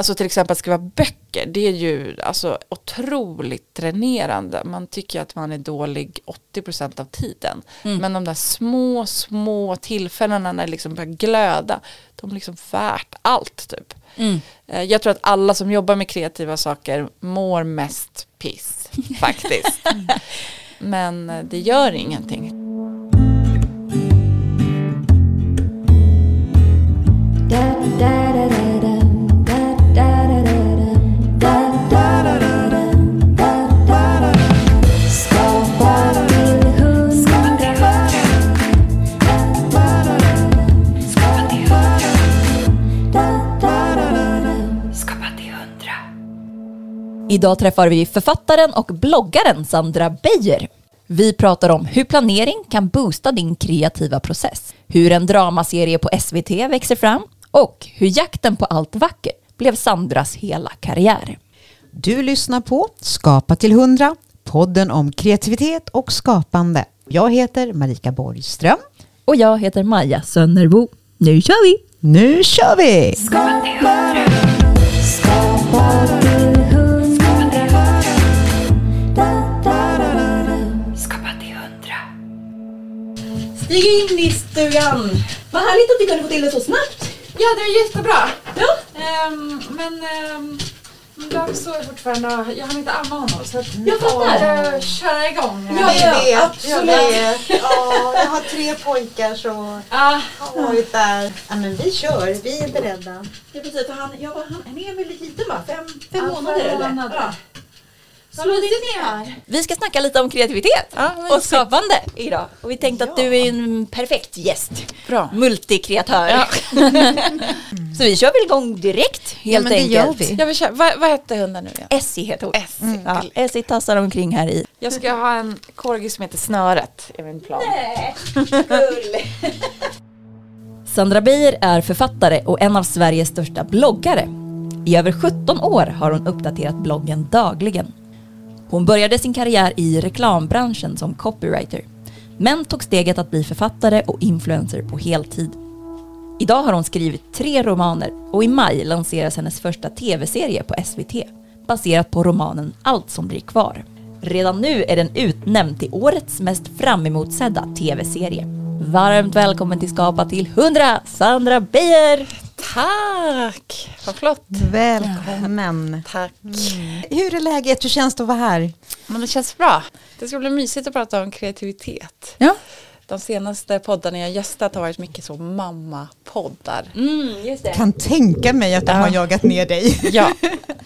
Alltså till exempel att skriva böcker, det är ju alltså otroligt dränerande. Man tycker att man är dålig 80% av tiden. Mm. Men de där små, små tillfällena när det liksom börjar glöda, de är liksom värt allt typ. Mm. Eh, Jag tror att alla som jobbar med kreativa saker mår mest piss faktiskt. Men eh, det gör ingenting. Idag träffar vi författaren och bloggaren Sandra Beijer. Vi pratar om hur planering kan boosta din kreativa process, hur en dramaserie på SVT växer fram och hur jakten på allt vackert blev Sandras hela karriär. Du lyssnar på Skapa till 100, podden om kreativitet och skapande. Jag heter Marika Borgström. Och jag heter Maja Sönnerbo. Nu kör vi! Nu kör vi! Stig in i stugan! Vad härligt att vi kunde få till det så snabbt. Ja, det är jättebra. Ja. Ehm, men um, jag sover fortfarande, jag har inte amma honom så att Jag fattar. jag köra igång. Ja, ja, Jag vet, absolut. Jag, vet. Ja, jag har tre pojkar så Ah, har varit där. Ja, men vi kör, vi är beredda. Ja, precis. För han, ja, han, han är väldigt liten va? Fem, fem Ja, månader fem eller? månader. Ja. Är. Vi ska snacka lite om kreativitet Ja, och skapande idag. Och vi tänkte att du är en perfekt gäst. Bra. Multikreatör. Ja. Så vi kör väl igång direkt helt men det enkelt. gör vi. Jag vill köra. Vad, vad hette hunden nu igen? Essie heter hon. Essie. Ja, Essie tassar omkring här i. Jag ska ha en corgi som heter Snöret i min plan. Sandra Beijer är författare och en av Sveriges största bloggare. I över 17 år har hon uppdaterat bloggen dagligen. Hon började sin karriär i reklambranschen som copywriter, men tog steget att bli författare och influencer på heltid. Idag har hon skrivit tre romaner och i maj lanseras hennes första tv-serie på SVT baserat på romanen Allt som blir kvar. Redan nu är den utnämnd till årets mest framemotsedda tv-serie. Varmt välkommen till Skapa till 100, Sandra Beijer! Tack! Vad flott. Välkommen. Tack. Hur är läget? Hur känns det att vara här? Men det känns bra. Det ska bli mysigt att prata om kreativitet. Ja. De senaste poddarna jag gästat har varit mycket så mamma-poddar. Mm, just det. Kan tänka mig att de Ja. har jagat ner dig. Ja,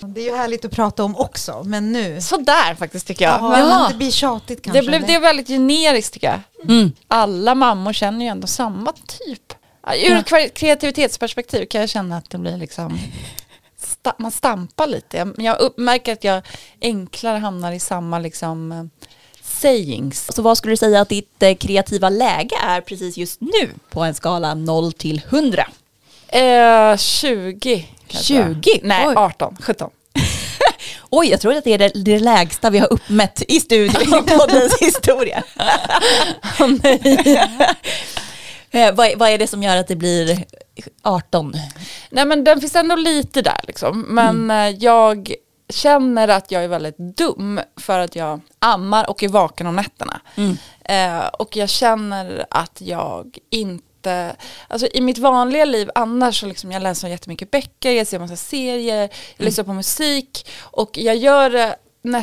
Det är ju härligt att prata om också, men nu. sådär faktiskt tycker jag. Ja, Ja. men Det blir tjatigt kanske. Det blev det är väldigt generiskt tycker jag. Mm. Alla mammor känner ju ändå samma typ. Ur Ja. kva- kreativitetsperspektiv kan jag känna att det blir liksom sta- man stampar lite. Jag- märker att jag enklare hamnar i samma liksom eh, sayings. Så vad skulle du säga att ditt eh, kreativa läge är precis just nu på en skala 0 till 100? Eh, 20 kanske. 20? Nej, Oj. 18, 17. Oj, jag tror att det är det, det lägsta vi har uppmätt i studion i poddens historia. Eh, vad, vad är det som gör att det blir 18? Nej men den finns ändå lite där liksom. Men eh, jag känner att jag är väldigt dum för att jag ammar och är vaken om nätterna. Mm. Eh, och jag känner att jag inte, alltså i mitt vanliga liv annars så liksom jag läser jättemycket böcker, jag ser massa serier, jag lyssnar på musik och jag gör det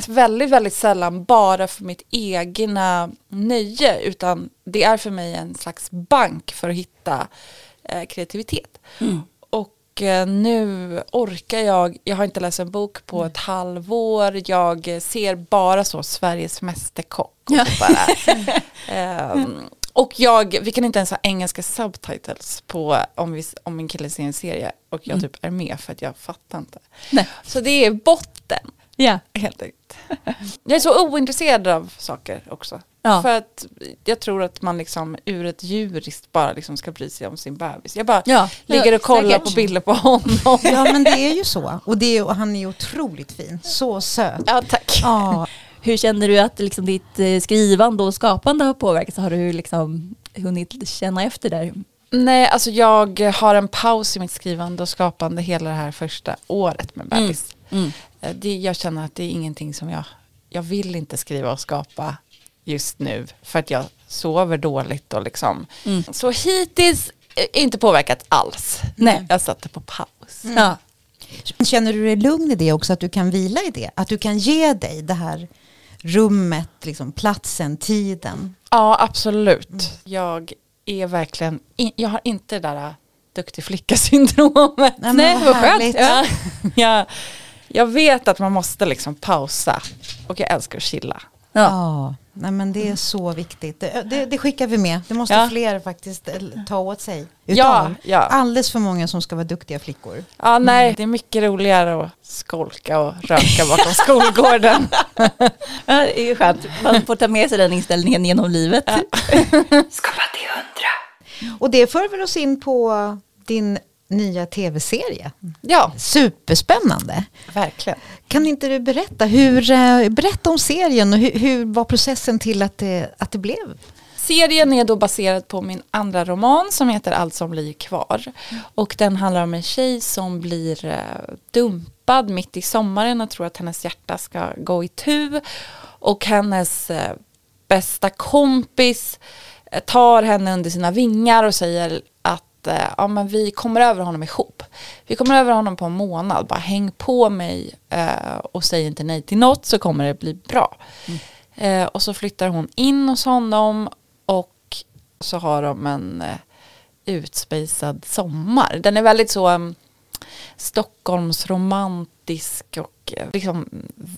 väldigt, väldigt sällan bara för mitt egna nöje utan det är för mig en slags bank för att hitta eh, kreativitet. Och eh, nu orkar jag, jag har inte läst en bok på ett halvår, jag ser bara så Sveriges Mästerkock. Och, Ja. bara, Ehm, och jag, vi kan inte ens ha engelska subtitles på om, vi, om min kille ser en serie och jag typ är med för att jag fattar inte. Nej. Så det är botten Ja. helt enkelt. Jag är så ointresserad av saker också. Ja. För att jag tror att man liksom ur ett djuriskt bara liksom ska bry sig om sin bebis. Jag bara Ja, ligger och kollar på bilder på honom. Ja, men det är ju så. Och, det är, och han är ju otroligt fin. Så söt. Ja tack. Ja, Hur känner du att liksom ditt eh, skrivande och skapande har påverkats? Har du liksom hunnit känna efter där? Nej, alltså jag har en paus i mitt skrivande och skapande hela det här första året med bebis. Mm. Eh, Det, jag känner att det är ingenting som jag, jag vill inte skriva och skapa just nu för att jag sover dåligt och liksom. Mm. Så hittills eh, inte påverkat alls. Nej. Jag satte på paus. Ja. Känner du dig lugn i det också, att du kan vila i det? Att du kan ge dig det här rummet, liksom, platsen, tiden? Ja, absolut. Jag är verkligen, in, jag har inte det där äh, duktig flicka-syndromet. Nej, Nej, vad vad skönt. härligt. Ja. Jag, vet att man måste liksom pausa och jag älskar att chilla. Ja. Ja, nej men det är så viktigt. Det, det, det skickar vi med. Det måste Ja. fler faktiskt eh, ta åt sig. Ja, ja. Alldeles för många som ska vara duktiga flickor. Ja, nej, det är mycket roligare att skolka och röka bakom skolgården. Ja, det är ju skönt. Man får ta med sig den inställningen genom livet. Skapa till hundra. Och det för väl oss in på din nya tv-serie. Ja, Superspännande. verkligen. Kan inte du berätta, hur, eh, berätta om serien och hur, hur var processen till att det, att det blev? Serien är då baserad på min andra roman som heter Allt som blir kvar. Och den handlar om en tjej som blir eh, dumpad mitt i sommaren och tror att hennes hjärta ska gå i tu. Och hennes eh, bästa kompis tar henne under sina vingar och säger att eh, ja, men vi kommer över honom ihop. Vi kommer över honom på en månad, bara häng på mig eh, och säg inte nej till något så kommer det bli bra. Eh, och så flyttar hon in hos honom och så har de en eh, utspejsad sommar. Den är väldigt så um, Stockholmsromantisk och eh, liksom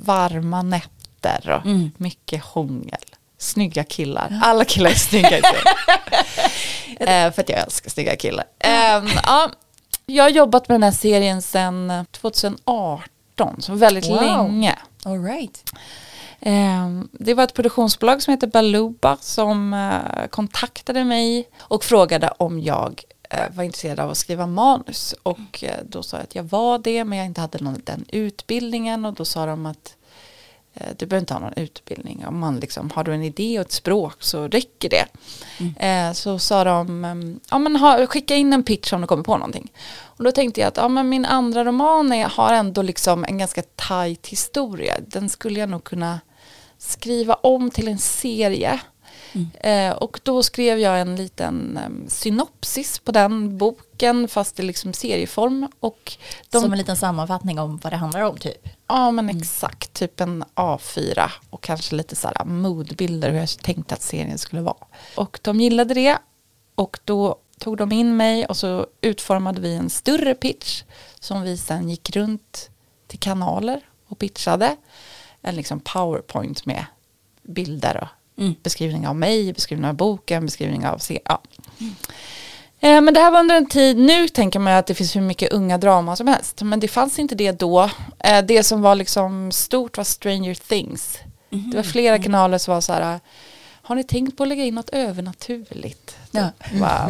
varma nätter och Mm. mycket hångel. Snygga killar. Alla killar är snygga eh, för att jag älskar snygga killar. Ehm, ja, jag har jobbat med den här serien sedan 2018, så väldigt Wow. länge. All right. Ehm, Det var ett produktionsbolag som heter Baluba som eh, kontaktade mig och frågade om jag eh, var intresserad av att skriva manus. Och eh, då sa jag att jag var det men jag inte hade någon, den utbildningen och då sa de att du behöver inte ha någon utbildning. Om man liksom, har du en idé och ett språk så räcker det. Eh, så sa de, ehm, ja, men ha, skicka in en pitch om du kommer på någonting. Och då tänkte jag att ja, men min andra roman är, har ändå liksom en ganska tajt historia. Den skulle jag nog kunna skriva om till en serie. Eh, och då skrev jag en liten em, synopsis på den boken fast i liksom serieform. Och de, Som en liten sammanfattning om vad det handlar om typ. Ja men exakt, typ en A4 och kanske lite så här moodbilder hur jag tänkte att serien skulle vara. Och de gillade det och då tog de in mig och så utformade vi en större pitch som vi sen gick runt till kanaler och pitchade. En liksom powerpoint med bilder och Mm. beskrivning av mig, beskrivning av boken, beskrivning av ja. Eh, Men det här var under en tid, nu tänker man att det finns hur mycket unga drama som helst. Men det fanns inte det då. Eh, Det som var liksom stort var Stranger Things. Det var flera kanaler som var så här, har ni tänkt på att lägga in något övernaturligt? Ja. Typ. Bara,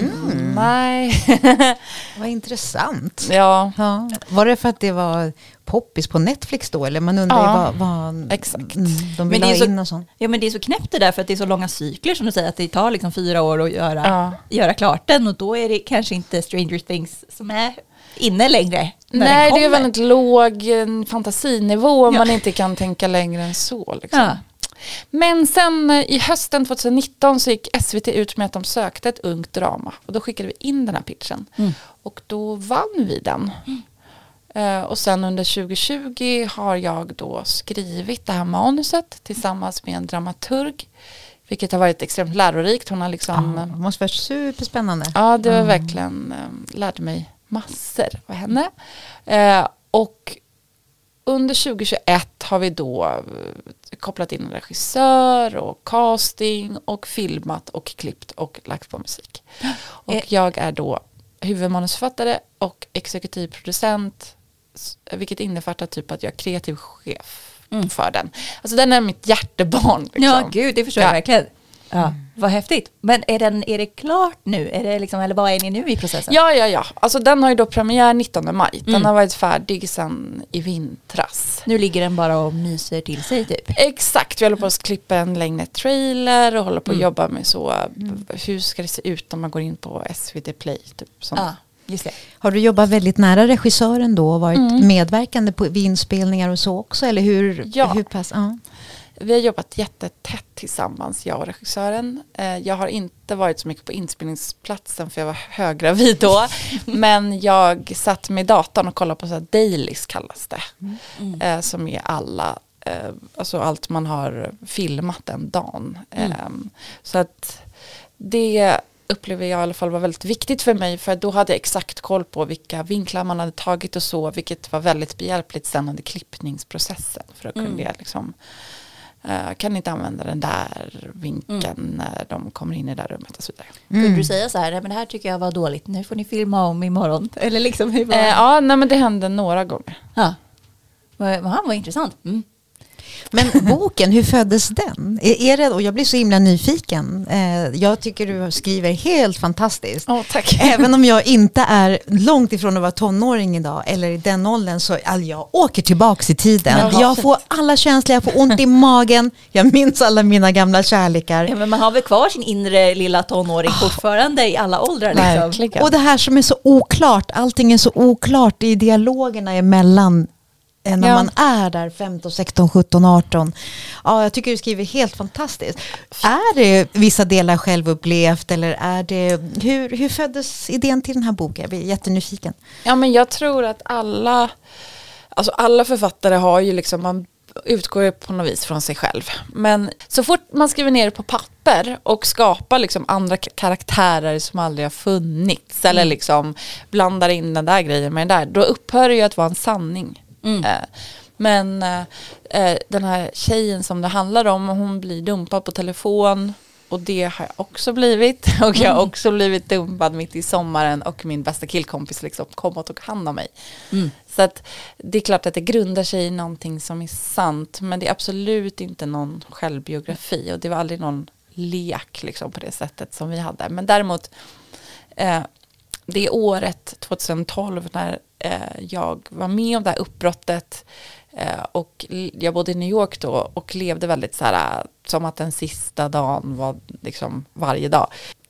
Nej. Vad intressant. ja, Ja. Var det för att det var poppis på Netflix då? Eller man undrar ju Ja, vad, vad exakt. mm, de Men vill det är ha så- in och sånt. Ja men det är så knäppt det där för att det är så långa cykler som du säger att det tar liksom fyra år att göra, Ja. göra klart den och då är det kanske inte Stranger Things som är inne längre. när Nej, det är väldigt låg eh, fantasinivå om Ja. man inte kan tänka längre än så. Liksom. Men sen eh, i hösten 2019 så gick SVT ut med att de sökte ett ungt drama. Och då skickade vi in den här pitchen. Mm. Och då vann vi den. Eh, och sen under 2020 har jag då skrivit det här manuset tillsammans med en dramaturg. Vilket har varit extremt lärorikt. Hon har liksom... Ja, det måste vara superspännande. Ja, det var verkligen, eh, lärde mig massor av henne. Och under 2021 har vi då eh, kopplat in en regissör och casting och filmat och klippt och lagt på musik. Och Eh. jag är då huvudmanusförfattare och exekutiv producent vilket innefattar typ att jag är kreativ chef Mm. för den. Alltså den är mitt hjärtebarn. Liksom. Ja, gud, det förstår Ja. jag verkligen. Ja, vad häftigt. Men är, den, är det klart nu? Är det liksom, eller vad är ni nu i processen? Ja, ja, ja. Alltså den har ju då premiär 19 maj. Den Mm. har varit färdig sedan i vintras. Nu ligger den bara och myser till sig typ. Exakt, vi håller på att klippa en längre trailer och håller på att Mm. jobba med så, hur ska det se ut om man går in på SVT Play? Typ, sånt. Ja, just det. Har du jobbat väldigt nära regissören då och varit Mm. medverkande på, vid inspelningar och så också? Eller hur, Ja. hur pass? Ja. Vi har jobbat jättetätt tillsammans, jag och regissören. Eh, Jag har inte varit så mycket på inspelningsplatsen för jag var höggravid då. men jag satt med datorn och kollade på så här dailies kallas det. Mm. Eh, Som är alla, eh, alltså allt man har filmat den dagen. Mm. Ehm, Så att det upplever jag i alla fall var väldigt viktigt för mig för då hade jag exakt koll på vilka vinklar man hade tagit och så vilket var väldigt behjälpligt sen under klippningsprocessen för att Mm. kunna jag liksom eh, kan inte använda den där vinkeln Mm. när de kommer in i det där rummet och så vidare. Kunde du säga så här, nej men det här tycker jag var dåligt, nu får ni filma om imorgon. Eller liksom hur var Eh, ja, nej men det hände några gånger. Ja. Vad, vad intressant. Mm. Men boken, hur föddes den? Är, är det, och jag blir så himla nyfiken. Eh, jag tycker du skriver helt fantastiskt. Oh, tack. Även om jag inte är långt ifrån att vara tonåring idag eller i den åldern så alltså, jag åker tillbaks i tiden. Vad jag får alla känslor, jag får ont i magen, jag minns alla mina gamla kärlekar. Ja, men man har väl kvar sin inre lilla tonåring fortfarande i alla åldrar. Liksom. Och det här som är så oklart, allting är så oklart i dialogerna emellan när Ja. man är där 15, 16, 17, 18. Ja, jag tycker du skriver helt fantastiskt. Är det vissa delar självupplevt eller är det, hur, hur föddes idén till den här boken? Jag blir jättenyfiken. Ja men jag tror att alla, alltså alla författare har ju liksom, man utgår ju på något vis från sig själv. Men så fort man skriver ner det på papper och skapar liksom andra karaktärer som aldrig har funnits eller liksom blandar in den där grejen med den där, då upphör det ju att vara en sanning. Mm. Eh, Men eh, eh, den här tjejen som det handlar om, hon blir dumpad på telefon och det har jag också blivit. Och jag har också blivit dumpad mitt i sommaren och min bästa killkompis liksom kom och tog hand om mig. Mm. Så att det är klart att det grundar sig i någonting som är sant men det är absolut inte någon självbiografi och det var aldrig någon lek liksom på det sättet som vi hade. Men däremot eh, det året 2012 när eh, jag var med om det här uppbrottet eh, och jag bodde i New York då och levde väldigt så här eh, som att den sista dagen var liksom varje dag.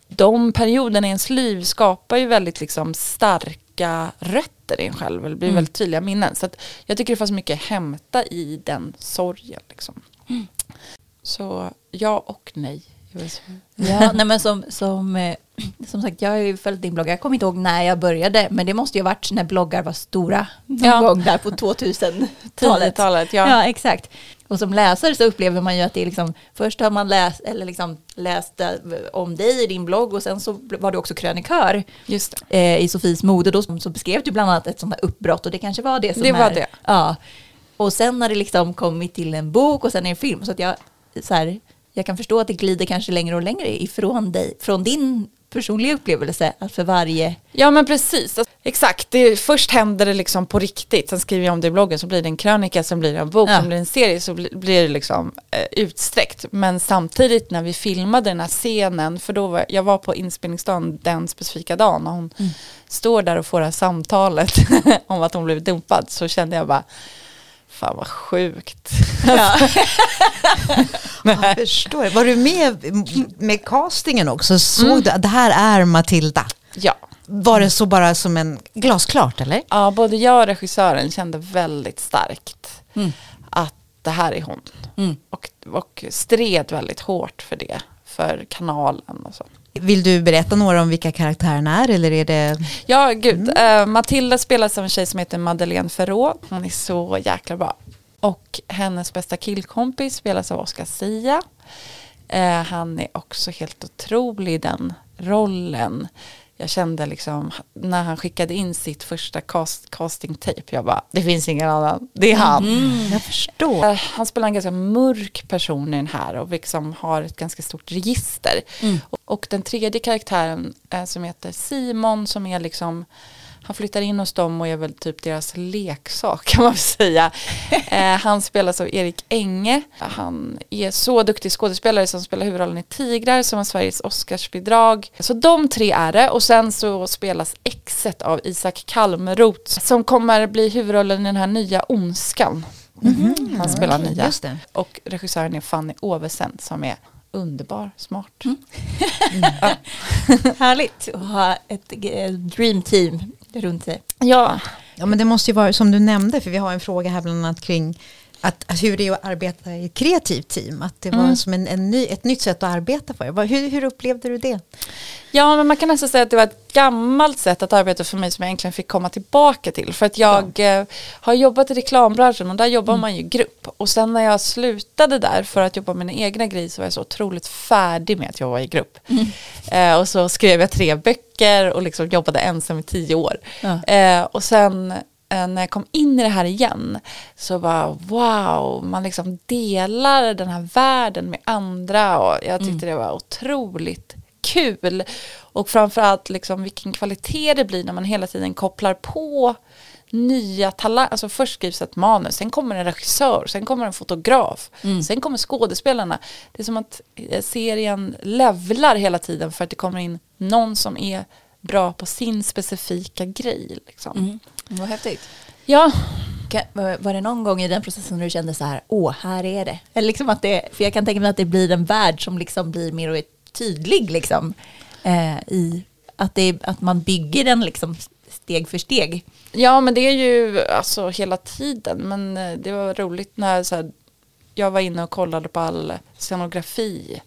De perioderna i ens liv skapar ju väldigt liksom starka rötter i en själv, eller blir Mm. väldigt tydliga minnen. Så jag tycker det fanns mycket att hämta i den sorgen. Liksom. Så ja och nej. Ja, nej men som, som, eh, som sagt, jag har ju följt din blogg. Jag kommer inte ihåg när jag började, men det måste ju ha varit när bloggar var stora. Någon Ja. gång där på 2000-talet. 10-talet, ja. Ja, exakt. Och som läsare så upplever man ju att det är liksom, först har man läst, eller liksom läst eh, om dig i din blogg och sen så var du också krönikör eh, i Sofies mode. Då så beskrev du bland annat ett sånt här uppbrott och det kanske var det som Det var är, det. Ja. Och sen har det liksom kommit till en bok och sen är en film. Så att jag, så här, jag kan förstå att det glider kanske längre och längre ifrån dig, från din personliga upplevelse, att för varje... Ja men precis, exakt. Det, först händer det liksom på riktigt, sen skriver jag om det i bloggen, så blir det en krönika, sen blir det en bok, Ja. sen blir det en serie, så blir, det liksom eh, utsträckt. Men samtidigt när vi filmade den här scenen, för då var jag var på inspelningsdagen den specifika dagen, och hon står där och får det här samtalet om att hon blev dumpad, så kände jag bara, fan vad sjukt. Jag förstår. Var du med med castingen också? Såg du att det här är Matilda? Ja. Var det så bara som en glasklart eller? ja, både jag och regissören kände väldigt starkt Mm. att det här är hon. Mm. och, och stred väldigt hårt för det, för kanalen och så. Vill du berätta några om vilka karaktärerna är eller är det? Ja, gud. Eh, Matilda spelas av en tjej som heter Madeleine Ferrå. Hon är så jäkla bra. Och hennes bästa killkompis spelas av Oscar Sia. Eh, han är också helt otrolig i den rollen. Jag kände liksom när han skickade in sitt första cast, casting-tape, jag bara, det finns ingen annan, det är han. Jag förstår. Eh, Han spelar en ganska mörk person i den här och liksom har ett ganska stort register. Mm. Och, och den tredje karaktären eh, som heter Simon som är liksom han flyttar in hos dem och är väl typ deras leksak kan man säga. eh, han spelas av Erik Enge. Han är så duktig skådespelare som spelar huvudrollen i Tigrar som har Sveriges Oscarsbidrag. Så de tre är det och sen så spelas exet av Isak Kalmroth som kommer bli huvudrollen i den här nya Ondskan. Mhm. Han spelar Okej, nya. Just det. Och regissören är Fanny Ovesen som är underbar, smart. Härligt att ha ett eh, dream team runt sig. Ja, Ja, men det måste ju vara som du nämnde, för vi har en fråga här bland annat kring att, att hur det är att arbeta i ett kreativt team. Att det var Mm. som en, en ny, ett nytt sätt att arbeta för. Vad- Hur, hur upplevde du det? Ja, men man kan nästan säga att det var ett gammalt sätt att arbeta för mig som jag egentligen fick komma tillbaka till. För att jag eh, har jobbat i reklambranschen och där jobbar man ju i grupp. Och sen när jag slutade där för att jobba med mina egna grejer så var jag så otroligt färdig med att jobba i grupp. Eh, och så skrev jag tre böcker och liksom jobbade ensam i tio år. Ja. Eh, och sen när jag kom in i det här igen så var wow, man liksom delar den här världen med andra och jag tyckte det var otroligt kul. Och framförallt liksom vilken kvalitet det blir när man hela tiden kopplar på nya talanger. Alltså först skrivs ett manus, sen kommer en regissör, sen kommer en fotograf, sen kommer skådespelarna. Det är som att eh, serien levlar hela tiden för att det kommer in någon som är bra på sin specifika grej. Liksom. Mm. Vad häftigt. Ja, Var det någon gång i den processen du kände så här, åh, här är det? Eller liksom att det, för jag kan tänka mig att det blir en värld som liksom blir mer och mer tydlig liksom. Eh, I att, det, att man bygger den liksom steg för steg. Ja men det är ju alltså hela tiden men eh, det var roligt när så här, jag var inne och kollade på all scenografi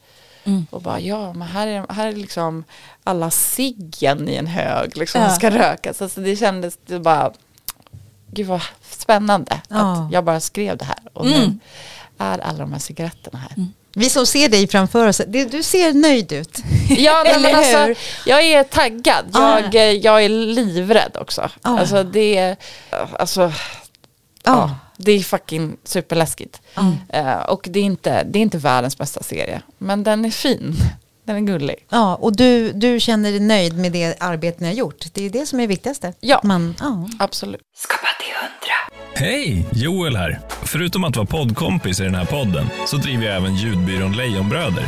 Mm. och bara ja men här är, här är liksom alla ciggen i en hög liksom Ja. som ska rökas. Alltså det kändes det bara gud vad spännande Ja. att jag bara skrev det här och nu Mm. är alla de här cigaretterna här. Vi som ser dig framför oss, du ser nöjd ut. Ja, men alltså, hur? jag är taggad. Ah. Jag, eh, jag är livrädd också. Ah. Alltså det är, alltså, Ja. Det är fucking superläskigt. Eh, och det är, inte, det är inte världens bästa serie, men den är fin. Den är gullig. Ja, och du, du känner dig nöjd med det arbete ni har gjort. Det är det som är det viktigaste. Ja. Man, ja. Absolut. Hej! Joel här. Förutom att vara poddkompis i den här podden så driver jag även ljudbyrån Lejonbröder.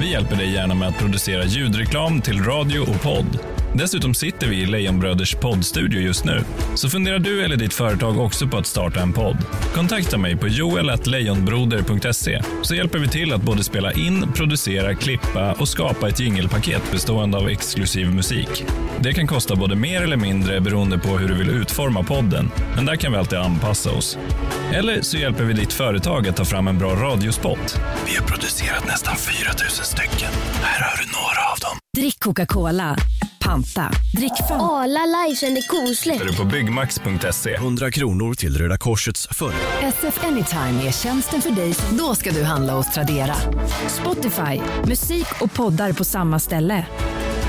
Vi hjälper dig gärna med att producera ljudreklam till radio och podd. Dessutom sitter vi i Lejonbröders poddstudio just nu. Så funderar du eller ditt företag också på att starta en podd? Kontakta mig på joel.lejonbroder.se så hjälper vi till att både spela in, producera, klippa och skapa ett jingelpaket bestående av exklusiv musik. Det kan kosta både mer eller mindre beroende på hur du vill utforma podden, men där kan vi alltid anpassa oss. Eller så hjälper vi ditt företag att ta fram en bra radiospot. Vi har producerat nästan 4000 stycken. Här har du några av dem. Drick Coca-Cola. Panta. Drick fan. Arla Live är koselig. Är du på byggmax.se. 100 kronor till Röda Korsets förra. SF Anytime är tjänsten för dig. Då ska du handla hos Tradera. Spotify. Musik och poddar på samma ställe.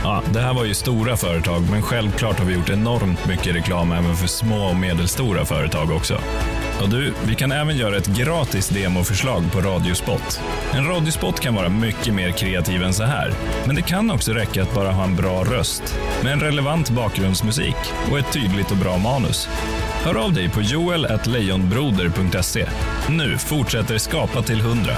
Ja, det här var ju stora företag, men självklart har vi gjort enormt mycket reklam även för små och medelstora företag också. Och du, vi kan även göra ett gratis demoförslag på Radiospot. En radiospot kan vara mycket mer kreativ än så här, men det kan också räcka att bara ha en bra röst med en relevant bakgrundsmusik och ett tydligt och bra manus. Hör av dig på joel.lejonbroder.se. Nu fortsätter Skapa till 100.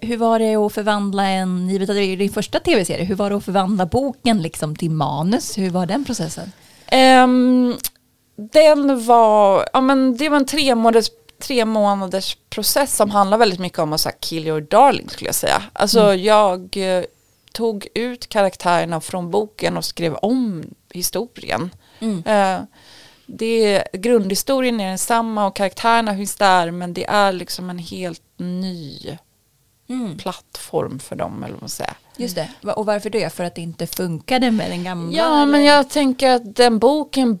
Hur var det att förvandla en, givet att det är din första tv-serie, hur var det att förvandla boken liksom till manus? Hur var den processen? Ehm, den var, ja men det var en tre månaders, tre månaders process som handlar väldigt mycket om att så här, kill your darling skulle jag säga. Alltså jag eh, tog ut karaktärerna från boken och skrev om historien. Eh, det, grundhistorien är densamma och karaktärerna finns där men det är liksom en helt ny plattform för dem eller vad man säger. Just det, och varför det? För att det inte funkade med den gamla? Ja, men eller? jag tänker att en bok är en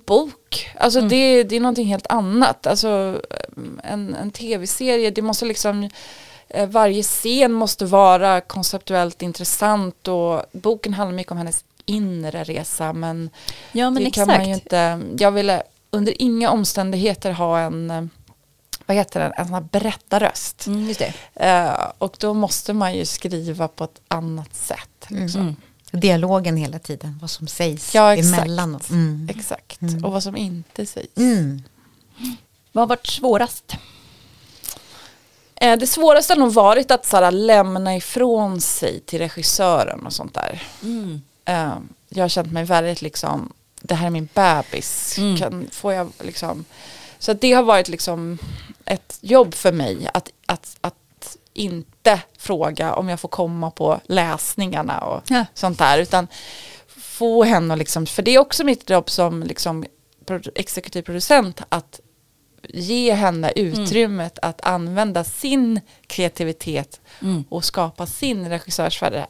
bok. Alltså det, det är någonting helt annat. Alltså en, en tv-serie, det måste liksom eh, varje scen måste vara konceptuellt intressant och boken handlar mycket om hennes inre resa men, ja, men det exakt. kan man ju inte, jag ville under inga omständigheter ha en, eh, vad heter det, en sån här berättarröst. Mm. Eh, och då måste man ju skriva på ett annat sätt. Liksom. Dialogen hela tiden, vad som sägs Ja, exakt. emellan. och- Mm. Exakt. Och vad som inte sägs. Mm. Vad har varit svårast? Eh, Det svåraste har nog varit att så här, lämna ifrån sig till regissören och sånt där. Eh, Jag har känt mig väldigt liksom, det här är min bebis. Mm. Kan, får jag liksom, så det har varit liksom ett jobb för mig att, att, att inte fråga om jag får komma på läsningarna och Ja. sånt där. Utan få henne att liksom, för det är också mitt jobb som liksom exekutiv producent att ge henne utrymmet att använda sin kreativitet Mm. och skapa sin regissörsfärg.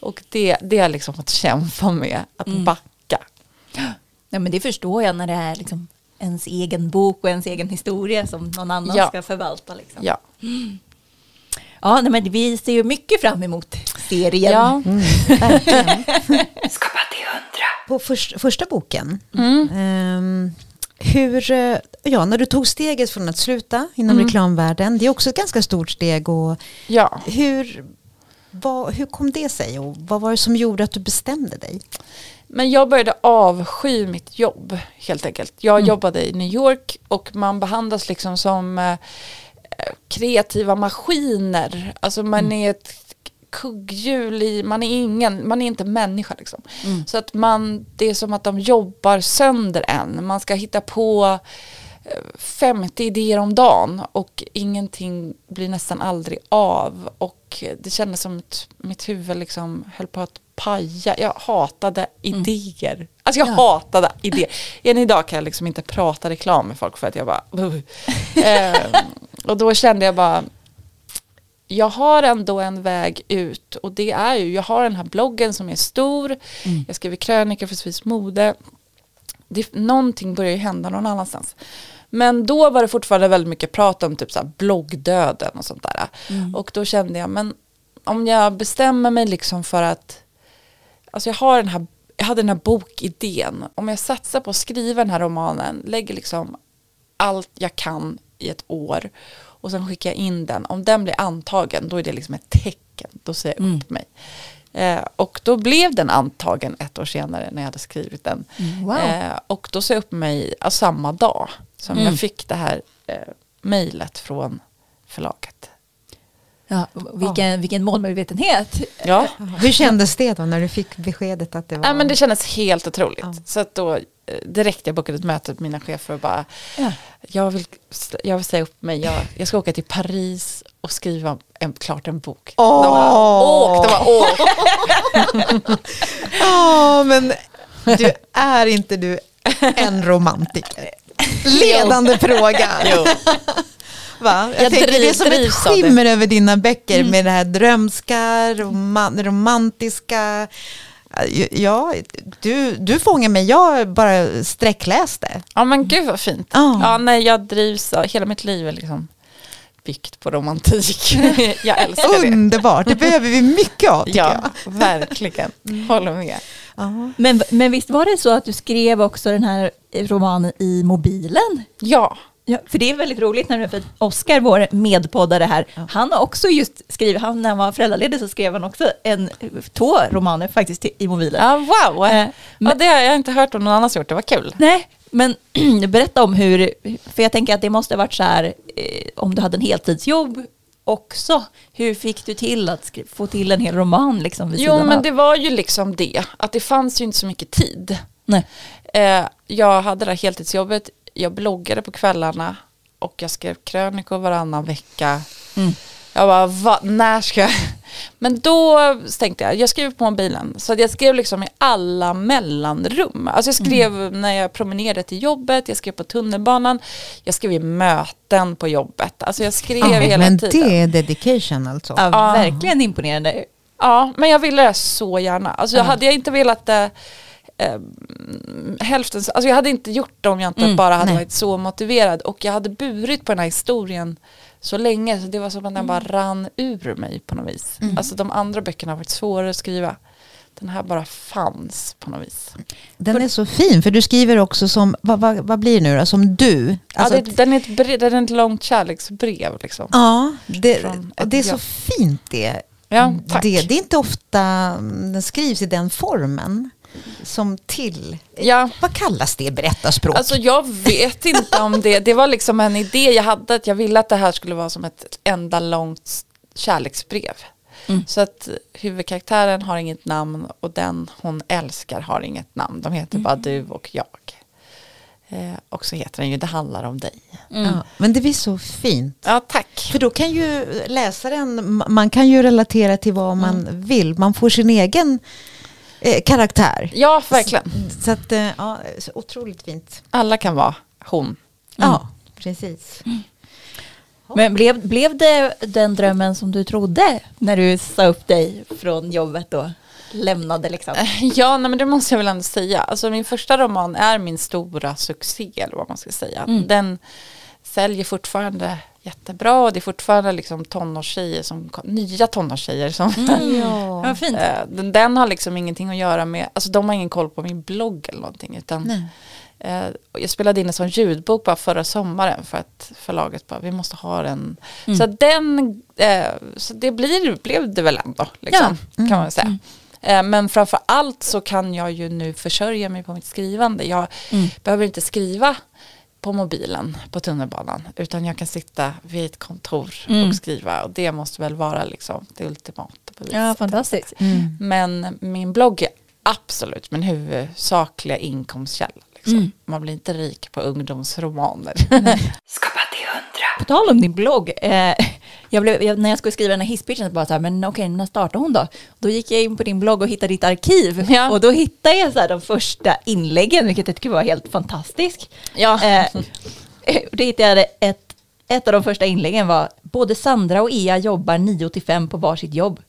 Och det, det har jag liksom fått kämpa med, att Mm. backa. Ja, men det förstår jag när det är liksom ens egen bok och ens egen historia som någon annan Ja. ska förvalta. Liksom. Ja. Ja, nej, men vi ser ju mycket fram emot serien. Ja. Skapa till hundra. På först, första boken, Mm. ehm, hur, eh, ja, när du tog steget från att sluta inom Mm. reklamvärlden, det är också ett ganska stort steg. Och ja. hur, vad, hur kom det sig och vad var det som gjorde att du bestämde dig? Men jag började avsky mitt jobb helt enkelt. Jag Mm. jobbade i New York och man behandlas liksom som eh, kreativa maskiner. Alltså man Mm. är ett kugghjul i, man är ingen, man är inte människa liksom. Mm. Så att man, det är som att de jobbar sönder en. Man ska hitta på eh, 50 idéer om dagen och ingenting blir nästan aldrig av. Och det kändes som att mitt huvud liksom höll på att paja. Jag hatade idéer. Alltså jag Mm. Ja. hatade idéer. Än idag kan jag liksom inte prata reklam med folk för att jag bara... eh, och då kände jag bara, jag har ändå en väg ut och det är ju, jag har den här bloggen som är stor, jag skriver krönikor för Svensk Mode, det, någonting börjar ju hända någon annanstans. Men då var det fortfarande väldigt mycket prat om typ så bloggdöden och sånt där. Och då kände jag, men om jag bestämmer mig liksom för att, alltså jag har den här, jag hade den här bokidén, om jag satsar på att skriva den här romanen, lägger liksom allt jag kan i ett år och sen skickar jag in den. Om den blir antagen då är det liksom ett tecken. Då säger jag upp mig. Eh, och då blev den antagen ett år senare när jag hade skrivit den. Wow. Eh, och då sa jag upp mig ja, samma dag som Mm. jag fick det här eh, mejlet från förlaget. Ja, vilken, vilken målmedvetenhet. Ja, Hur kändes det då när du fick beskedet att det var... Nej, men det kändes helt otroligt. Ja. Så att då direkt jag bokade ett möte med mina chefer och bara Ja. jag, vill, jag vill säga upp mig, jag, jag ska åka till Paris och skriva en, klart en bok. Åh! De bara, åk, de bara, åk. Ja, men du är inte du en romantiker? Ledande fråga. Va? Jag, Jag tänker, det är som ett skimmer över dina böcker med det här drömska, roman, romantiska. Ja, du, du fångar mig. Jag bara sträckläste. Ja men gud vad fint. Ja. Ja, nej, jag drivs hela mitt liv är liksom byggt på romantik. jag älskar det. Underbart. Det behöver vi mycket av tycker Ja, jag. verkligen. Håller med. Men, men visst var det så att du skrev också den här romanen i mobilen? Ja, Ja, för det är väldigt roligt när för Oskar, vår medpoddare här, han har också just skrivit, han, när han var föräldraledig så skrev han också en, två romaner faktiskt i mobilen. ja wow. Ja, men- det har jag inte hört om någon annan gjort, det var kul. Nej, men berätta om hur, för jag tänker att det måste ha varit så här, eh, om du hade en heltidsjobb också, hur fick du till att skri- få till en hel roman liksom vid Jo men av? det var ju liksom det, att det fanns ju inte så mycket tid. Nej. Eh, jag hade det här heltidsjobbet, jag bloggade på kvällarna och jag skrev krönikor varannan vecka. Mm. Jag bara, va, när ska jag? Men då tänkte jag, jag skrev på mobilen. Så jag skrev liksom i alla mellanrum. Alltså jag skrev när jag promenerade till jobbet, jag skrev på tunnelbanan, jag skrev i möten på jobbet. Alltså jag skrev Ja, hela men tiden. det är dedication alltså. Ja, Ja. verkligen imponerande. Ja, men jag ville det så gärna. Alltså jag Ja. hade jag inte velat det eh, hälften, alltså jag hade inte gjort det om jag inte Mm, bara hade nej. varit så motiverad och jag hade burit på den här historien så länge så det var som att den bara rann ur mig på något vis. Alltså de andra böckerna har varit svårare att skriva. Den här bara fanns på något vis. Den är så fin, för du skriver också som, vad, vad, vad blir det nu då, som du. Alltså, ja, det, den, är ett brev, den är ett långt kärleksbrev liksom. ja det, från det är ett så jag. fint det. Ja, tack. Det, det är inte ofta mm, den skrivs i den formen. Som till, Ja. vad kallas det berättarspråk? Alltså jag vet inte om det, det var liksom en idé jag hade att jag ville att det här skulle vara som ett enda långt kärleksbrev. Så att huvudkaraktären har inget namn och den hon älskar har inget namn. De heter bara du och jag. Eh, och så heter den ju Det handlar om dig. ja, men det blir så fint. Ja, tack. För då kan ju läsaren, ma- man kan ju relatera till vad man vill. Man får sin egen eh, karaktär. Ja, verkligen. Så att, eh, ja, så otroligt fint. Alla kan vara hon. Ja, precis. Men blev, blev det den drömmen som du trodde när du sa upp dig från jobbet och lämnade liksom? Ja, nej, men det måste jag väl ändå säga. Alltså, min första roman är min stora succé, eller vad man ska säga. Den säljer fortfarande jättebra och det är fortfarande liksom tonårstjejer som, nya tonårstjejer som... Ja. Ja, fint. Eh, den, den har liksom ingenting att göra med, alltså de har ingen koll på min blogg eller någonting. Utan, eh, och jag spelade in en sån ljudbok bara förra sommaren för att förlaget bara, vi måste ha den. Så att den, eh, så det blir, blev det väl ändå, liksom, kan man säga. Eh, Men framför allt så kan jag ju nu försörja mig på mitt skrivande. Jag behöver inte skriva på mobilen på tunnelbanan utan jag kan sitta vid ett kontor och skriva och det måste väl vara liksom det ultimata beviset. Ja, fantastiskt. Men min blogg är absolut min huvudsakliga inkomstkälla. Liksom. Man blir inte rik på ungdomsromaner. På tal om din blogg, eh, jag blev, jag, när jag skulle skriva den här hisspitchen så bara så här, men okej, när startar hon då? Då gick jag in på din blogg och hittade ditt arkiv Ja. och då hittade jag så här de första inläggen, vilket jag tycker var helt fantastiskt. Ja. Eh, då hittade jag ett, ett av de första inläggen var, både Sandra och Ea jobbar 9 till 5 på varsitt jobb,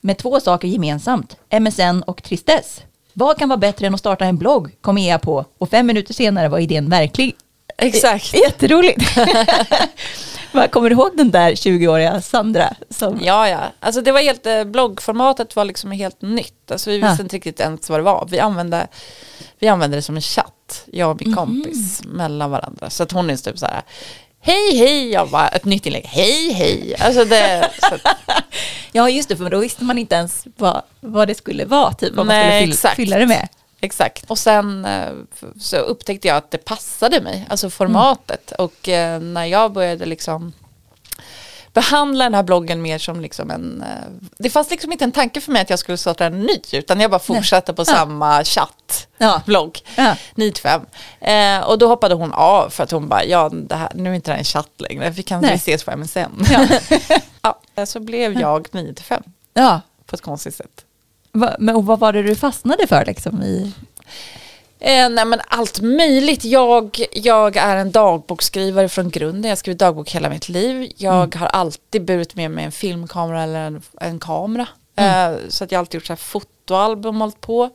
med två saker gemensamt, MSN och tristess. Vad kan vara bättre än att starta en blogg, kom Ea på, och fem minuter senare var idén verklig. Exakt. Jätteroligt. Kommer du ihåg den där 20-åriga Sandra? Som, Ja, ja. Alltså det var helt, eh, bloggformatet var liksom helt nytt. Alltså vi visste Ja. inte riktigt ens vad det var. Vi använde, vi använde det som en chatt, jag och min kompis, mellan varandra. Så att hon är typ så här, hej hej, jag bara, ett nytt inlägg, hej hej. Alltså det, att, ja, just det, för då visste man inte ens vad, vad det skulle vara, typ, vad man Nej, skulle fylla, fylla det med. Exakt. Och sen eh, så upptäckte jag att det passade mig, alltså formatet. Och eh, när jag började liksom behandla den här bloggen mer som liksom en... eh, Det fanns liksom inte en tanke för mig att jag skulle starta en ny, utan jag bara fortsatte på samma chatt. Ja. blogg, Ja. 9 till 5. Eh, och då hoppade hon av för att hon bara, ja det här, nu är inte det här en chatt längre, vi kan Nej. ses på MSN. Ja. så blev jag 9 till 5 Ja. på ett konstigt sätt. Va, men, och vad var det du fastnade för liksom? I, Eh, nej men allt möjligt. Jag, jag är en dagboksskrivare från grunden. Jag har skrivit dagbok hela mitt liv. Jag har alltid burit med mig en filmkamera eller en, en kamera. Eh, så att jag har alltid gjort så här fotoalbum, hållit på.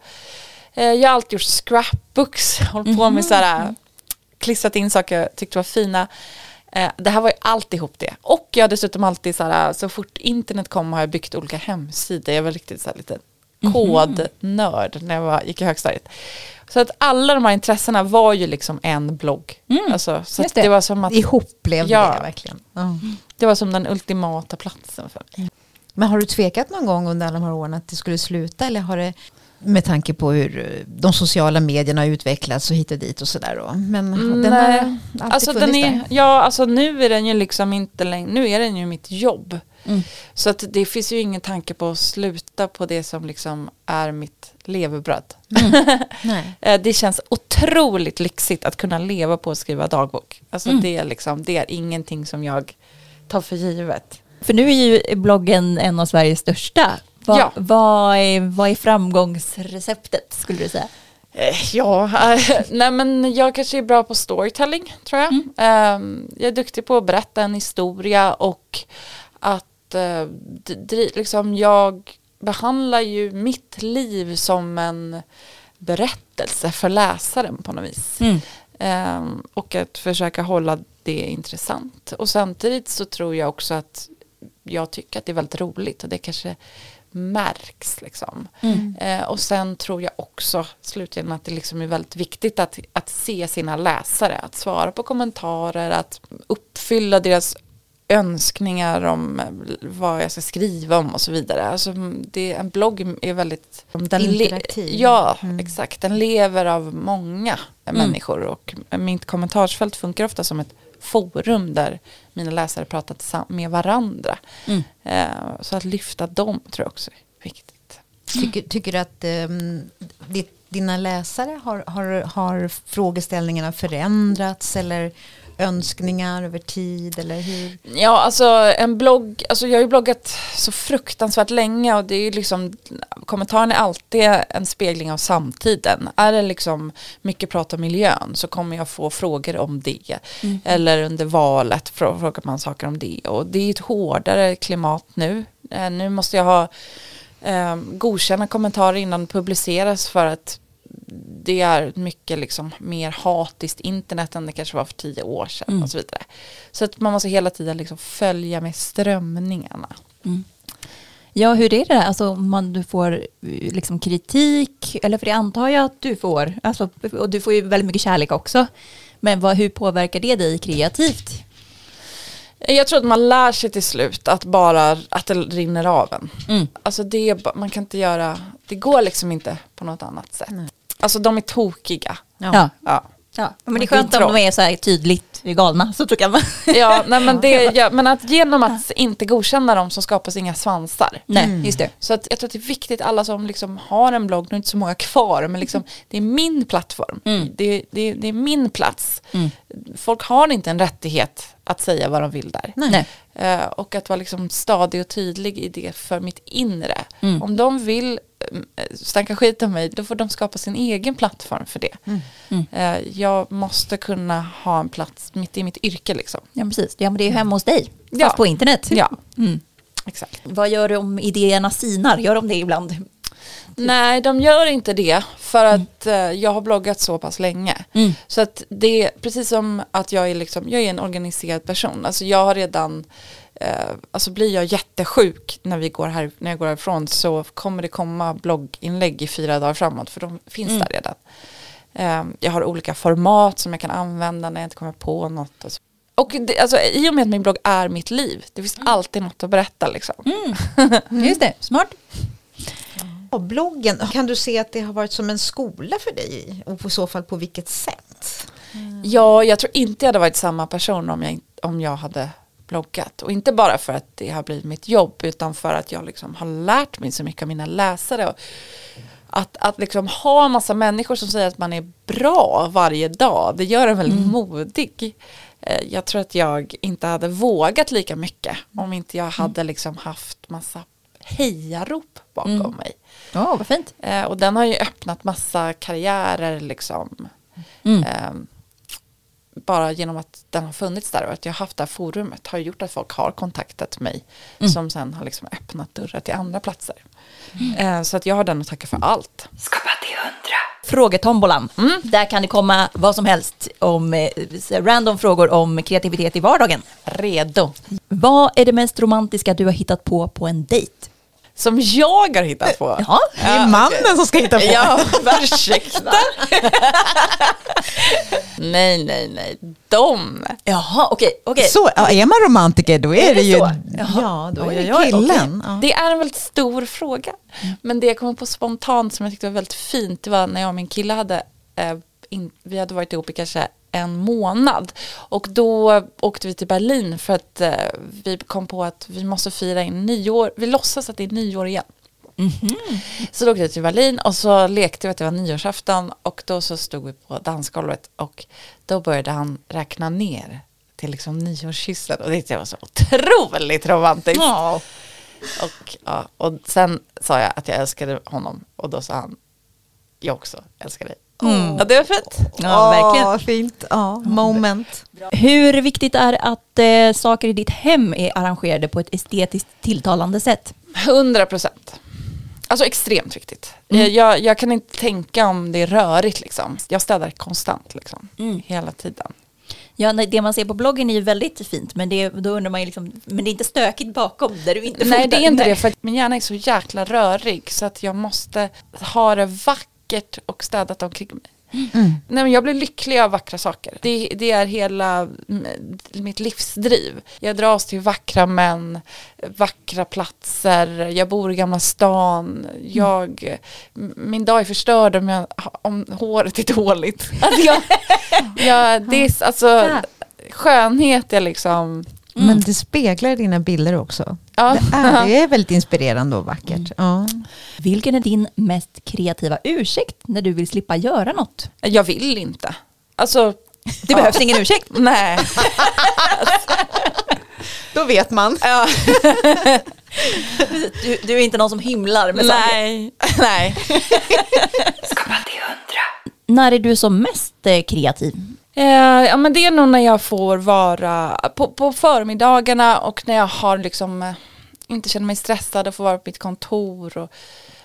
Eh, jag har alltid gjort scrapbooks, hållit på med så här, klistrat in saker jag tyckte var fina. Eh, det här var ju alltihop det. Och jag har dessutom alltid så här, så fort internet kom har jag byggt olika hemsidor. Jag var riktigt så här lite kodnörd när jag var, gick i högstadiet. Så att alla de här intressena var ju liksom en blogg. Alltså, så det. det. var som att Ihop blev Ja. det verkligen. Ja. det var som den ultimata platsen för mig. Men har du tvekat någon gång under alla de här åren att det skulle sluta eller har det med tanke på hur eh, de sociala medierna har utvecklats och hit och dit och sådär då? Men den har alltid Alltså, den funnits är, där? ja, alltså nu är den ju liksom inte längre, nu är den ju mitt jobb. Så att det finns ju ingen tanke på att sluta på det som liksom är mitt levebröd. Nej. Eh, det känns otroligt lyxigt att kunna leva på att skriva dagbok. Alltså Mm. det, är liksom, det är ingenting som jag tar för givet. för nu är ju bloggen en av Sveriges största. Va, Ja. vad, är, vad är framgångsreceptet skulle du säga? Eh, Ja, eh, nej men jag kanske är bra på storytelling tror jag. Eh, jag är duktig på att berätta en historia och att eh, liksom jag behandlar ju mitt liv som en berättelse för läsaren på något vis. Eh, och att försöka hålla det intressant. Och samtidigt så tror jag också att jag tycker att det är väldigt roligt och det kanske märks liksom. Eh, och sen tror jag också slutligen att det liksom är väldigt viktigt att, att se sina läsare, att svara på kommentarer, att uppfylla deras önskningar om vad jag ska skriva om och så vidare. Alltså, det, en blogg är väldigt den Interaktiv. Ja, Mm. exakt. Den lever av många människor och mitt kommentarsfält funkar ofta som ett forum där mina läsare pratar med varandra. Mm. Eh, så att lyfta dem tror jag också är viktigt. Tycker, tycker du att um, ditt, dina läsare har, har, har frågeställningarna förändrats eller önskningar över tid eller hur? Ja, alltså en blogg, alltså jag har ju bloggat så fruktansvärt länge och det är ju liksom, kommentaren är alltid en spegling av samtiden. Är det liksom mycket prat om miljön så kommer jag få frågor om det. Eller under valet frå- frågar man saker om det. Och det är ett hårdare klimat nu. Eh, nu måste jag ha eh, godkänna kommentarer innan det publiceras för att det är mycket liksom mer hatiskt internet än det kanske var för tio år sedan och så vidare. Så att man måste hela tiden liksom följa med strömningarna. Ja, hur är det? Alltså om man, du får eh, liksom kritik, eller för det antar jag att du får, alltså, och du får ju väldigt mycket kärlek också. Men vad, hur påverkar det dig kreativt? Jag tror att man lär sig till slut att bara att det rinner av en. Mm. Alltså det man kan inte göra, det går liksom inte på något annat sätt. Alltså de är tokiga. Ja. Ja. Ja, men det är Det är skönt om de är så här tydligt galna. Så kan man... Ja, nej, men, det, ja, men att genom att inte godkänna dem så skapas inga svansar. Nej, just det. Så att jag tror att det är viktigt, alla som liksom har en blogg, nu är det inte så många kvar, men liksom, det är min plattform. Mm. Det, det, det är min plats. Folk har inte en rättighet att säga vad de vill där. Nej. Eh, och att vara liksom stadig och tydlig i det för mitt inre. Mm. Om de vill snacka skit om mig, då får de skapa sin egen plattform för det. Mm. Eh, jag måste kunna ha en plats mitt i mitt yrke liksom. Ja, precis. Ja, men det är ju hemma hos dig, fast Ja. på internet. Ja, Mm. exakt. Vad gör du om idéerna sinar? Gör de det ibland? Nej, de gör inte det för att eh, jag har bloggat så pass länge. Mm. Så att det är precis som att jag är, liksom, jag är en organiserad person. Alltså jag har redan, eh, alltså blir jag jättesjuk när, vi går här, när jag går härifrån så kommer det komma blogginlägg i fyra dagar framåt för de finns Mm. där redan. Eh, jag har olika format som jag kan använda när jag inte kommer på något. Och, så. och det, alltså, i och med att min blogg är mitt liv, det finns alltid något att berätta liksom. Just det, smart. Och bloggen, kan du se att det har varit som en skola för dig? Och i så fall på vilket sätt? Ja, jag tror inte jag hade varit samma person om jag, om jag hade bloggat. Och inte bara för att det har blivit mitt jobb utan för att jag liksom har lärt mig så mycket av mina läsare. Och att, att liksom ha en massa människor som säger att man är bra varje dag, det gör en väldigt modig. Eh, Jag tror att jag inte hade vågat lika mycket om inte jag hade liksom haft massa hejarop bakom mig. Ja, vad fint. Eh, och den har ju öppnat massa karriärer liksom. Mm. Bara genom att den har funnits där och att jag har haft det här forumet har gjort att folk har kontaktat mig Mm. som sen har liksom öppnat dörrar till andra platser. Eh, så att jag har den att tacka för allt. Frågetombolan. Där kan det komma vad som helst om eh, random frågor om kreativitet i vardagen. Redo. Vad är det mest romantiska du har hittat på på en dejt? Som jag har hittat på. Ja, Det är mannen som ska hitta på. Ja, ursäkta. nej, nej, nej. De. Jaha, okej. okej. Så, ja, är man romantiker då är, Är det det ju, så? ja då är det killen. Ja. Det är en väldigt stor fråga. Men det jag kom på spontant som jag tyckte var väldigt fint det var när jag och min kille hade, eh, in, vi hade varit ihop i kanske en månad. Och då åkte vi till Berlin för att eh, vi kom på att vi måste fira in nyår. Vi låtsas att det är nyår igen. Så då åkte vi till Berlin och så lekte vi att det var nyårsafton och då så stod vi på dansgolvet och då började han räkna ner till liksom nyårskyssen och det tyckte jag var så otroligt romantiskt. Ja. Och, ja, och sen sa jag att jag älskade honom och då sa han jag också älskar dig. Ja, det var fint. Ja, verkligen. Fint. Ja, moment. Hur viktigt är det att eh, saker i ditt hem är arrangerade på ett estetiskt tilltalande sätt? 100 procent. Alltså extremt viktigt. Eh, Jag, jag kan inte tänka om det är rörigt liksom. Jag städar konstant liksom. Hela tiden. Ja, nej, det man ser på bloggen är ju väldigt fint, men det, då undrar man ju liksom, men det är inte stökigt bakom där du inte Nej fotar. det är inte Nej. det för att min hjärna är så jäkla rörig så att jag måste ha det vackert och städat omkring mig. Nej, men jag blir lycklig av vackra saker. Det, det är hela mm, mitt livsdriv. Jag dras till vackra män, vackra platser, jag bor i Gamla stan. Jag, m- Min dag är förstörd om, jag, om håret är dåligt. Alltså jag, jag, det är, alltså, skönhet är liksom... Men det speglar dina bilder också. Ja. Det är, det är väldigt inspirerande och vackert. Ja. Vilken är din mest kreativa ursäkt när du vill slippa göra något? Jag vill inte. Alltså, Det behövs ingen ursäkt. nej. Då vet man. Ja, Du, du är inte någon som hymlar med saker. nej. nej. När är du som mest eh, kreativ? Eh, ja men det är nog när jag får vara på, på förmiddagarna och när jag har liksom eh, inte känner mig stressad och får vara på mitt kontor och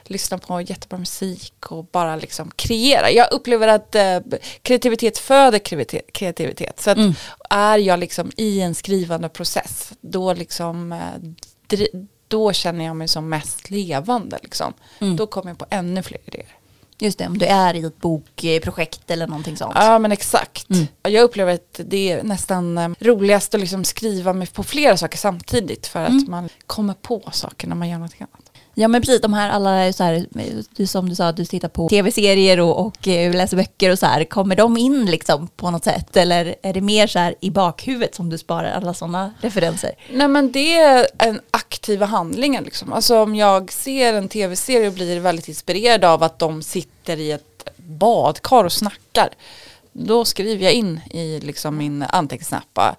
lyssna på jättebra musik och bara liksom kreera. Jag upplever att eh, kreativitet föder kreativitet. Så att är jag liksom i en skrivande process då liksom eh, då känner jag mig som mest levande liksom. Då kommer jag på ännu fler idéer. Just det, om du är i ett bokprojekt eller någonting sånt. Ja men exakt. Jag upplever att det är nästan eh, roligast att liksom skriva på flera saker samtidigt för att man kommer på saker när man gör något annat. Ja men precis, de här alla så här, du, som du sa, du tittar på tv-serier och, och eh, läser böcker och så här, kommer de in liksom på något sätt? Eller är det mer så här i bakhuvudet som du sparar alla sådana referenser? Nej men det är en aktiva handlingen liksom. Alltså om jag ser en tv-serie och blir väldigt inspirerad av att de sitter i ett badkar och snackar. Då skriver jag in i liksom min anteckningsnappa,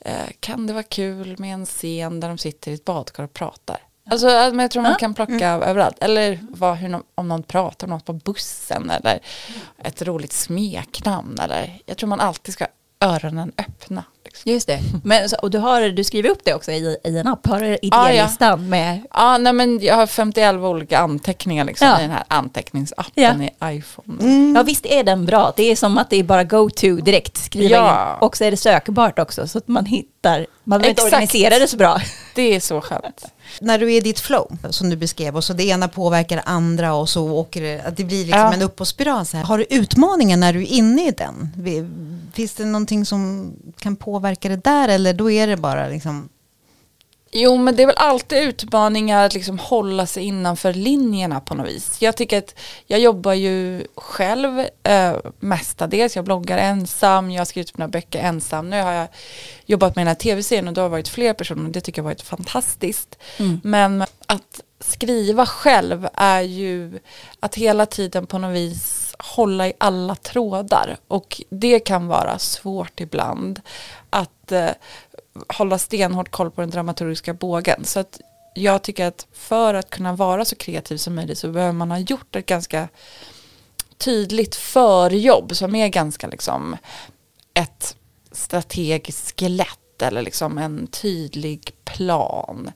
eh, kan det vara kul med en scen där de sitter i ett badkar och pratar? Alltså, men jag tror man kan plocka överallt. Eller vad, hur, om någon pratar om något på bussen eller ett roligt smeknamn. Eller, jag tror man alltid ska öronen öppna. Liksom. Just det. Men, och du, har, du skriver upp det också i, i en app, har du Ja, ja. idélistan med Ja, nej men jag har 51 olika anteckningar liksom Ja. i den här anteckningsappen Ja. i iPhone. Ja visst är den bra, det är som att det är bara go to direkt, skriva Ja. in. Och så är det sökbart också så att man hittar, man behöver inte organisera det så bra. Det är så skönt. När du är i ditt flow, som du beskrev, och så det ena påverkar det andra och så åker det, att det blir liksom Ja. en uppåtspiral. Så här. Har du utmaningar när du är inne i den? Finns det någonting som kan påverka det där eller då är det bara liksom Jo men det är väl alltid utmaningar att liksom hålla sig innanför linjerna på något vis. Jag tycker att jag jobbar ju själv eh, mestadels. Jag bloggar ensam, jag har skrivit mina böcker ensam. Nu har jag jobbat med den här tv-serien och då har det varit fler personer och det tycker jag har varit fantastiskt. Men att skriva själv är ju att hela tiden på något vis hålla i alla trådar och det kan vara svårt ibland att eh, hålla stenhårt koll på den dramaturgiska bågen. Så att jag tycker att för att kunna vara så kreativ som möjligt så behöver man ha gjort ett ganska tydligt förjobb som är ganska liksom ett strategiskt skelett eller liksom en tydlig plan.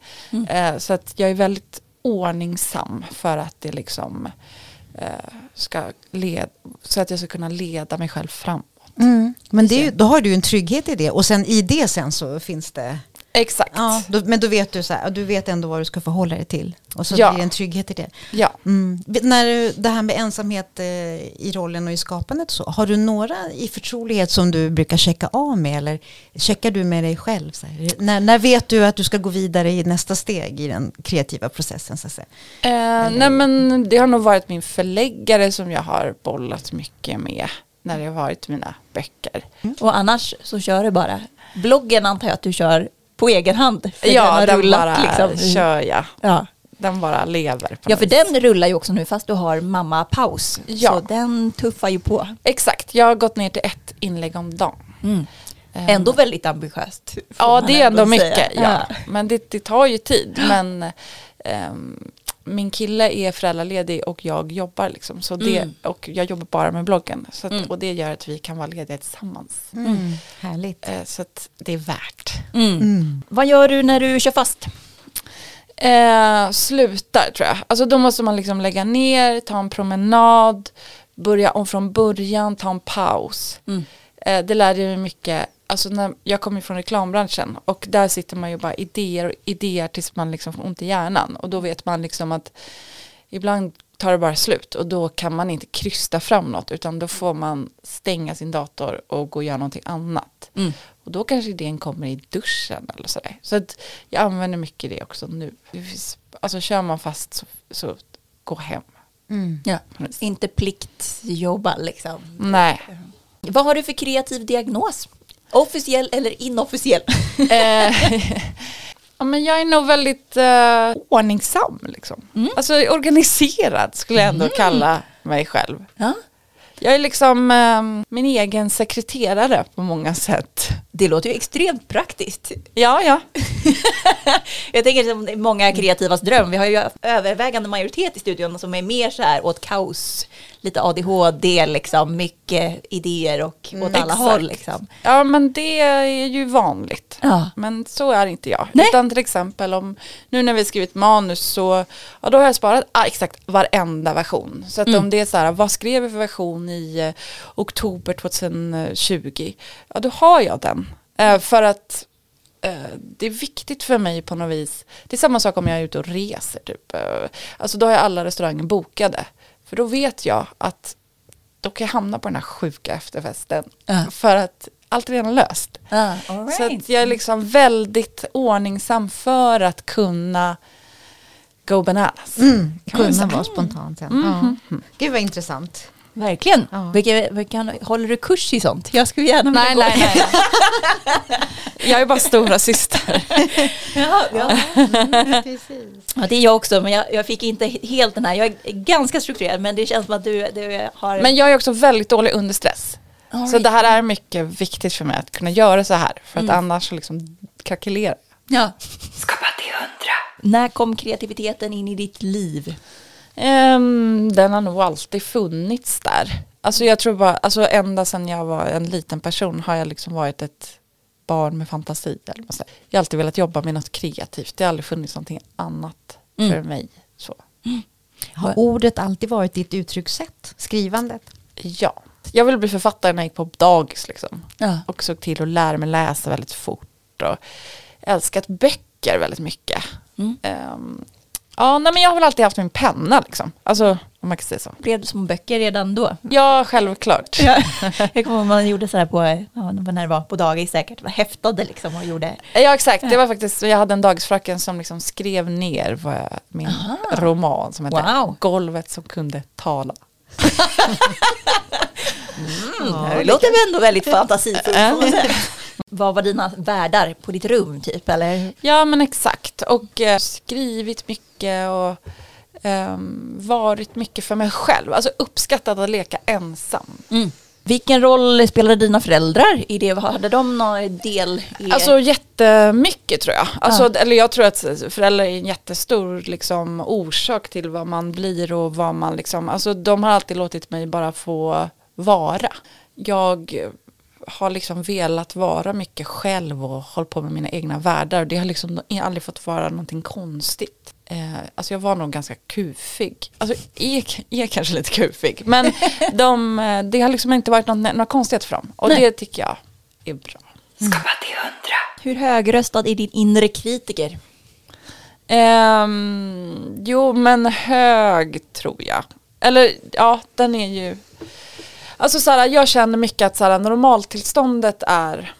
Eh, så att jag är väldigt ordningsam för att det liksom eh, ska led, så att jag ska kunna leda mig själv framåt. Men det då har du en trygghet i det och sen i det sen så finns det Exakt. Ja, då, men då vet du så här, du vet ändå vad du ska förhålla dig till. Och så Ja. blir det en trygghet i det. Ja. Mm. När det här med ensamhet eh, i rollen och i skapandet så, har du några i förtrolighet som du brukar checka av med eller checkar du med dig själv? När, när vet du att du ska gå vidare i nästa steg i den kreativa processen? Så att säga? Eh, nej men det har nog varit min förläggare som jag har bollat mycket med när det har varit mina böcker. Och annars så kör du bara. Bloggen antar jag att du kör på egen hand. Den ja, har den rullat, bara liksom. kör jag. Ja. Den bara lever. Ja, för den rullar ju också nu fast du har mamma-paus. Ja. Så den tuffar ju på. Exakt, jag har gått ner till ett inlägg om dagen. Eh, Ändå väldigt ambitiöst. Ja, det är ändå säga. mycket. Ja. Men det, det tar ju tid. Men ehm, min kille är föräldraledig och jag jobbar liksom. Så det, Mm. Och jag jobbar bara med bloggen. Så att, Och det gör att vi kan vara lediga tillsammans. Härligt. Eh, så att det är värt. Mm. Vad gör du när du kör fast? Eh, slutar tror jag. Alltså då måste man liksom lägga ner, ta en promenad, börja om från början, ta en paus. Eh, det lärde jag mig mycket. Alltså när jag kommer från reklambranschen och där sitter man ju bara idéer och idéer tills man liksom får ont i hjärnan. Och då vet man liksom att ibland tar det bara slut och då kan man inte krysta fram något utan då får man stänga sin dator och gå och göra någonting annat. Mm. Och då kanske idén kommer i duschen eller sådär. Så att jag använder mycket det också nu. Det finns, alltså kör man fast så, så gå hem. Ja. Inte pliktjobba liksom. Nej. Vad har du för kreativ diagnos? Officiell eller inofficiell? Eh, ja, men jag är nog väldigt eh, ordningsam. Liksom. Alltså organiserad skulle jag ändå kalla mig själv. Ja. Jag är liksom eh, min egen sekreterare på många sätt. Det låter ju extremt praktiskt. Ja, ja. Jag tänker som det är många kreativas dröm. Vi har ju övervägande majoritet i studion som är mer så här åt kaos, lite ADHD, liksom, mycket idéer och åt alla exakt. håll. Liksom. Ja, men det är ju vanligt. Ja. Men så är inte jag. Nej. Utan till exempel om, nu när vi har skrivit manus så, ja då har jag sparat ah, exakt varenda version. Så att Mm. om det är så här, vad skrev vi för version i eh, oktober 2020? Ja då har jag den. Eh, för att eh, det är viktigt för mig på något vis. Det är samma sak om jag är ute och reser typ. Eh, alltså då har jag alla restauranger bokade. För då vet jag att då kan jag hamna på den här sjuka efterfesten. Ja. För att allt är redan löst. Ah, all Så right. att jag är liksom väldigt ordningsam för att kunna go bananas. Mm, kunna vara spontant sen. Ja. Gud vad intressant. Verkligen. Ja. Vilka, vilka, håller du kurs i sånt? Jag skulle gärna vilja Nej, gå. nej, nej. Jag är bara stora syster. Ja, ja. Precis. ja, det är jag också, men jag, jag fick inte helt den här. Jag är ganska strukturerad, men det känns som att du, du har... Men jag är också väldigt dålig under stress. All Så right. det här är mycket viktigt för mig att kunna göra så här. För att annars så liksom krackelerar jag. Ja. Skapa till hundra. När kom kreativiteten in i ditt liv? Ehm, den har nog alltid funnits där. Alltså jag tror bara, alltså ända sedan jag var en liten person har jag liksom varit ett barn med fantasi. Eller vad. Jag har alltid velat jobba med något kreativt. Det har aldrig funnits någonting annat för mig. Så. Har ordet alltid varit ditt uttryckssätt? Skrivandet? Ja, jag ville bli författare när jag gick på dagis liksom. Ja. Och såg till att lära mig läsa väldigt fort. Och älskat böcker väldigt mycket. Mm. Ehm, ja, nej, men jag har väl alltid haft min penna liksom. Alltså, om man kan säga så. Blev det små böcker redan då? Ja, självklart. Ja. Jag kommer ihåg man gjorde så här på, ja, när det var på dagis säkert, var häftade liksom och gjorde. Ja exakt, det var faktiskt, jag hade en dagisfröken som liksom skrev ner vad jag, min roman som hette Wow. Golvet som kunde tala. det låter väl ändå väldigt fantasifullt. Vad var dina världar på ditt rum typ eller? Ja men exakt, och eh, skrivit mycket och ehm, varit mycket för mig själv. Alltså uppskattat att leka ensam. Vilken roll spelade dina föräldrar i det? Hade de någon del i Alltså jättemycket tror jag. Alltså, Eller jag tror att föräldrar är en jättestor liksom, orsak till vad man blir och vad man liksom, alltså de har alltid låtit mig bara få vara. Jag har liksom velat vara mycket själv och hållit på med mina egna världar och det har liksom aldrig fått vara någonting konstigt. Eh, alltså jag var nog ganska kufig. Alltså är, är kanske lite kufig men de, eh, det har liksom inte varit något, några konstigheter för dem och det tycker jag är bra. Hur högröstad är din inre kritiker? Ehm, jo, men hög tror jag. Eller ja, den är ju... Alltså så här, jag känner mycket att så här, normaltillståndet är...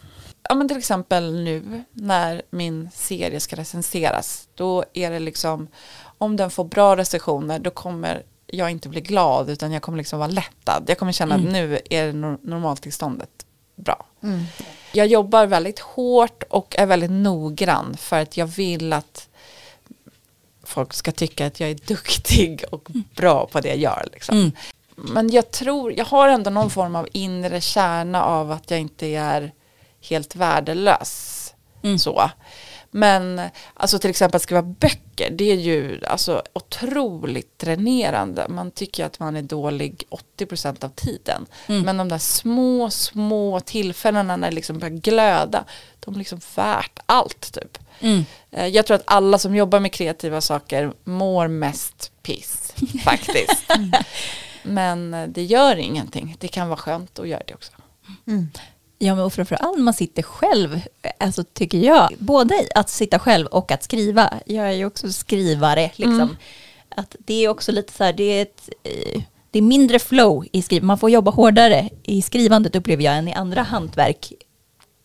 Ja men till exempel nu när min serie ska recenseras. Då är det liksom... Om den får bra recensioner då kommer jag inte bli glad utan jag kommer liksom vara lättad. Jag kommer känna att nu är nor- normaltillståndet bra. Jag jobbar väldigt hårt och är väldigt noggrann för att jag vill att folk ska tycka att jag är duktig och bra på det jag gör. Liksom. Men jag tror, jag har ändå någon form av inre kärna av att jag inte är helt värdelös. Så. Men alltså till exempel att skriva böcker, det är ju alltså otroligt dränerande. Man tycker att man är dålig 80% av tiden. Men de där små, små tillfällena när det liksom börjar glöda, de är liksom värt allt typ. Eh, Jag tror att alla som jobbar med kreativa saker mår mest piss faktiskt. Men det gör ingenting. Det kan vara skönt att göra det också. Ja, men och framförallt när man sitter själv, alltså tycker jag, både att sitta själv och att skriva. Jag är ju också skrivare, liksom. att det är också lite så här, det är, ett, eh, det är mindre flow i skrivandet. Man får jobba hårdare i skrivandet upplever jag än i andra hantverk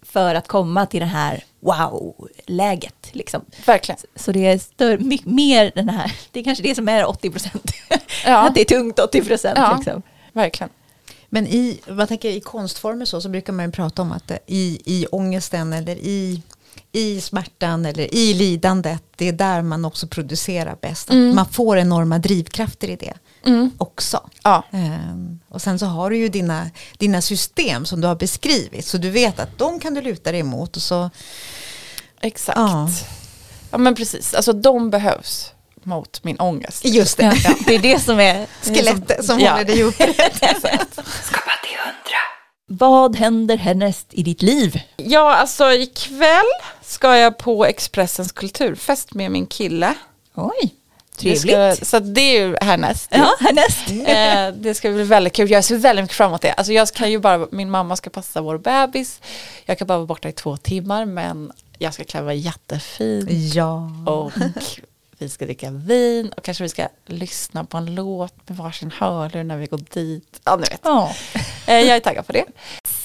för att komma till det här wow-läget. Liksom. Verkligen. Så det är större, mer den här, det är kanske det som är 80 procent. Ja. Att det är tungt 80 procent. Ja. Liksom. Verkligen. Men i, man tänker, i konstformer så, så brukar man ju prata om att i, i ångesten eller i, i smärtan eller i lidandet, det är där man också producerar bäst. Att Man får enorma drivkrafter i det också. Ja. Ehm, och sen så har du ju dina, dina system som du har beskrivit, så du vet att de kan du luta dig emot. Och så, Exakt. Ja. Ja. men precis, alltså de behövs mot min ångest. just det, Ja, det är det som är skelettet som Ja. håller dig uppe. Vad händer härnäst i ditt liv? Ja, alltså ikväll ska jag på Expressens kulturfest med min kille. Oj, Det ska- trevligt. så det är ju härnäst. Ja, härnäst. Eh, det ska bli väldigt kul. Jag ser väldigt mycket fram emot det. Alltså jag kan ju bara, min mamma ska passa vår bebis. Jag kan bara vara borta i två timmar men jag ska klä mig jättefin. Ja. Och vi ska dricka vin och kanske vi ska lyssna på en låt med varsin hörlur när vi går dit. Ja, ni vet. Ja. Eh, jag är taggad på det.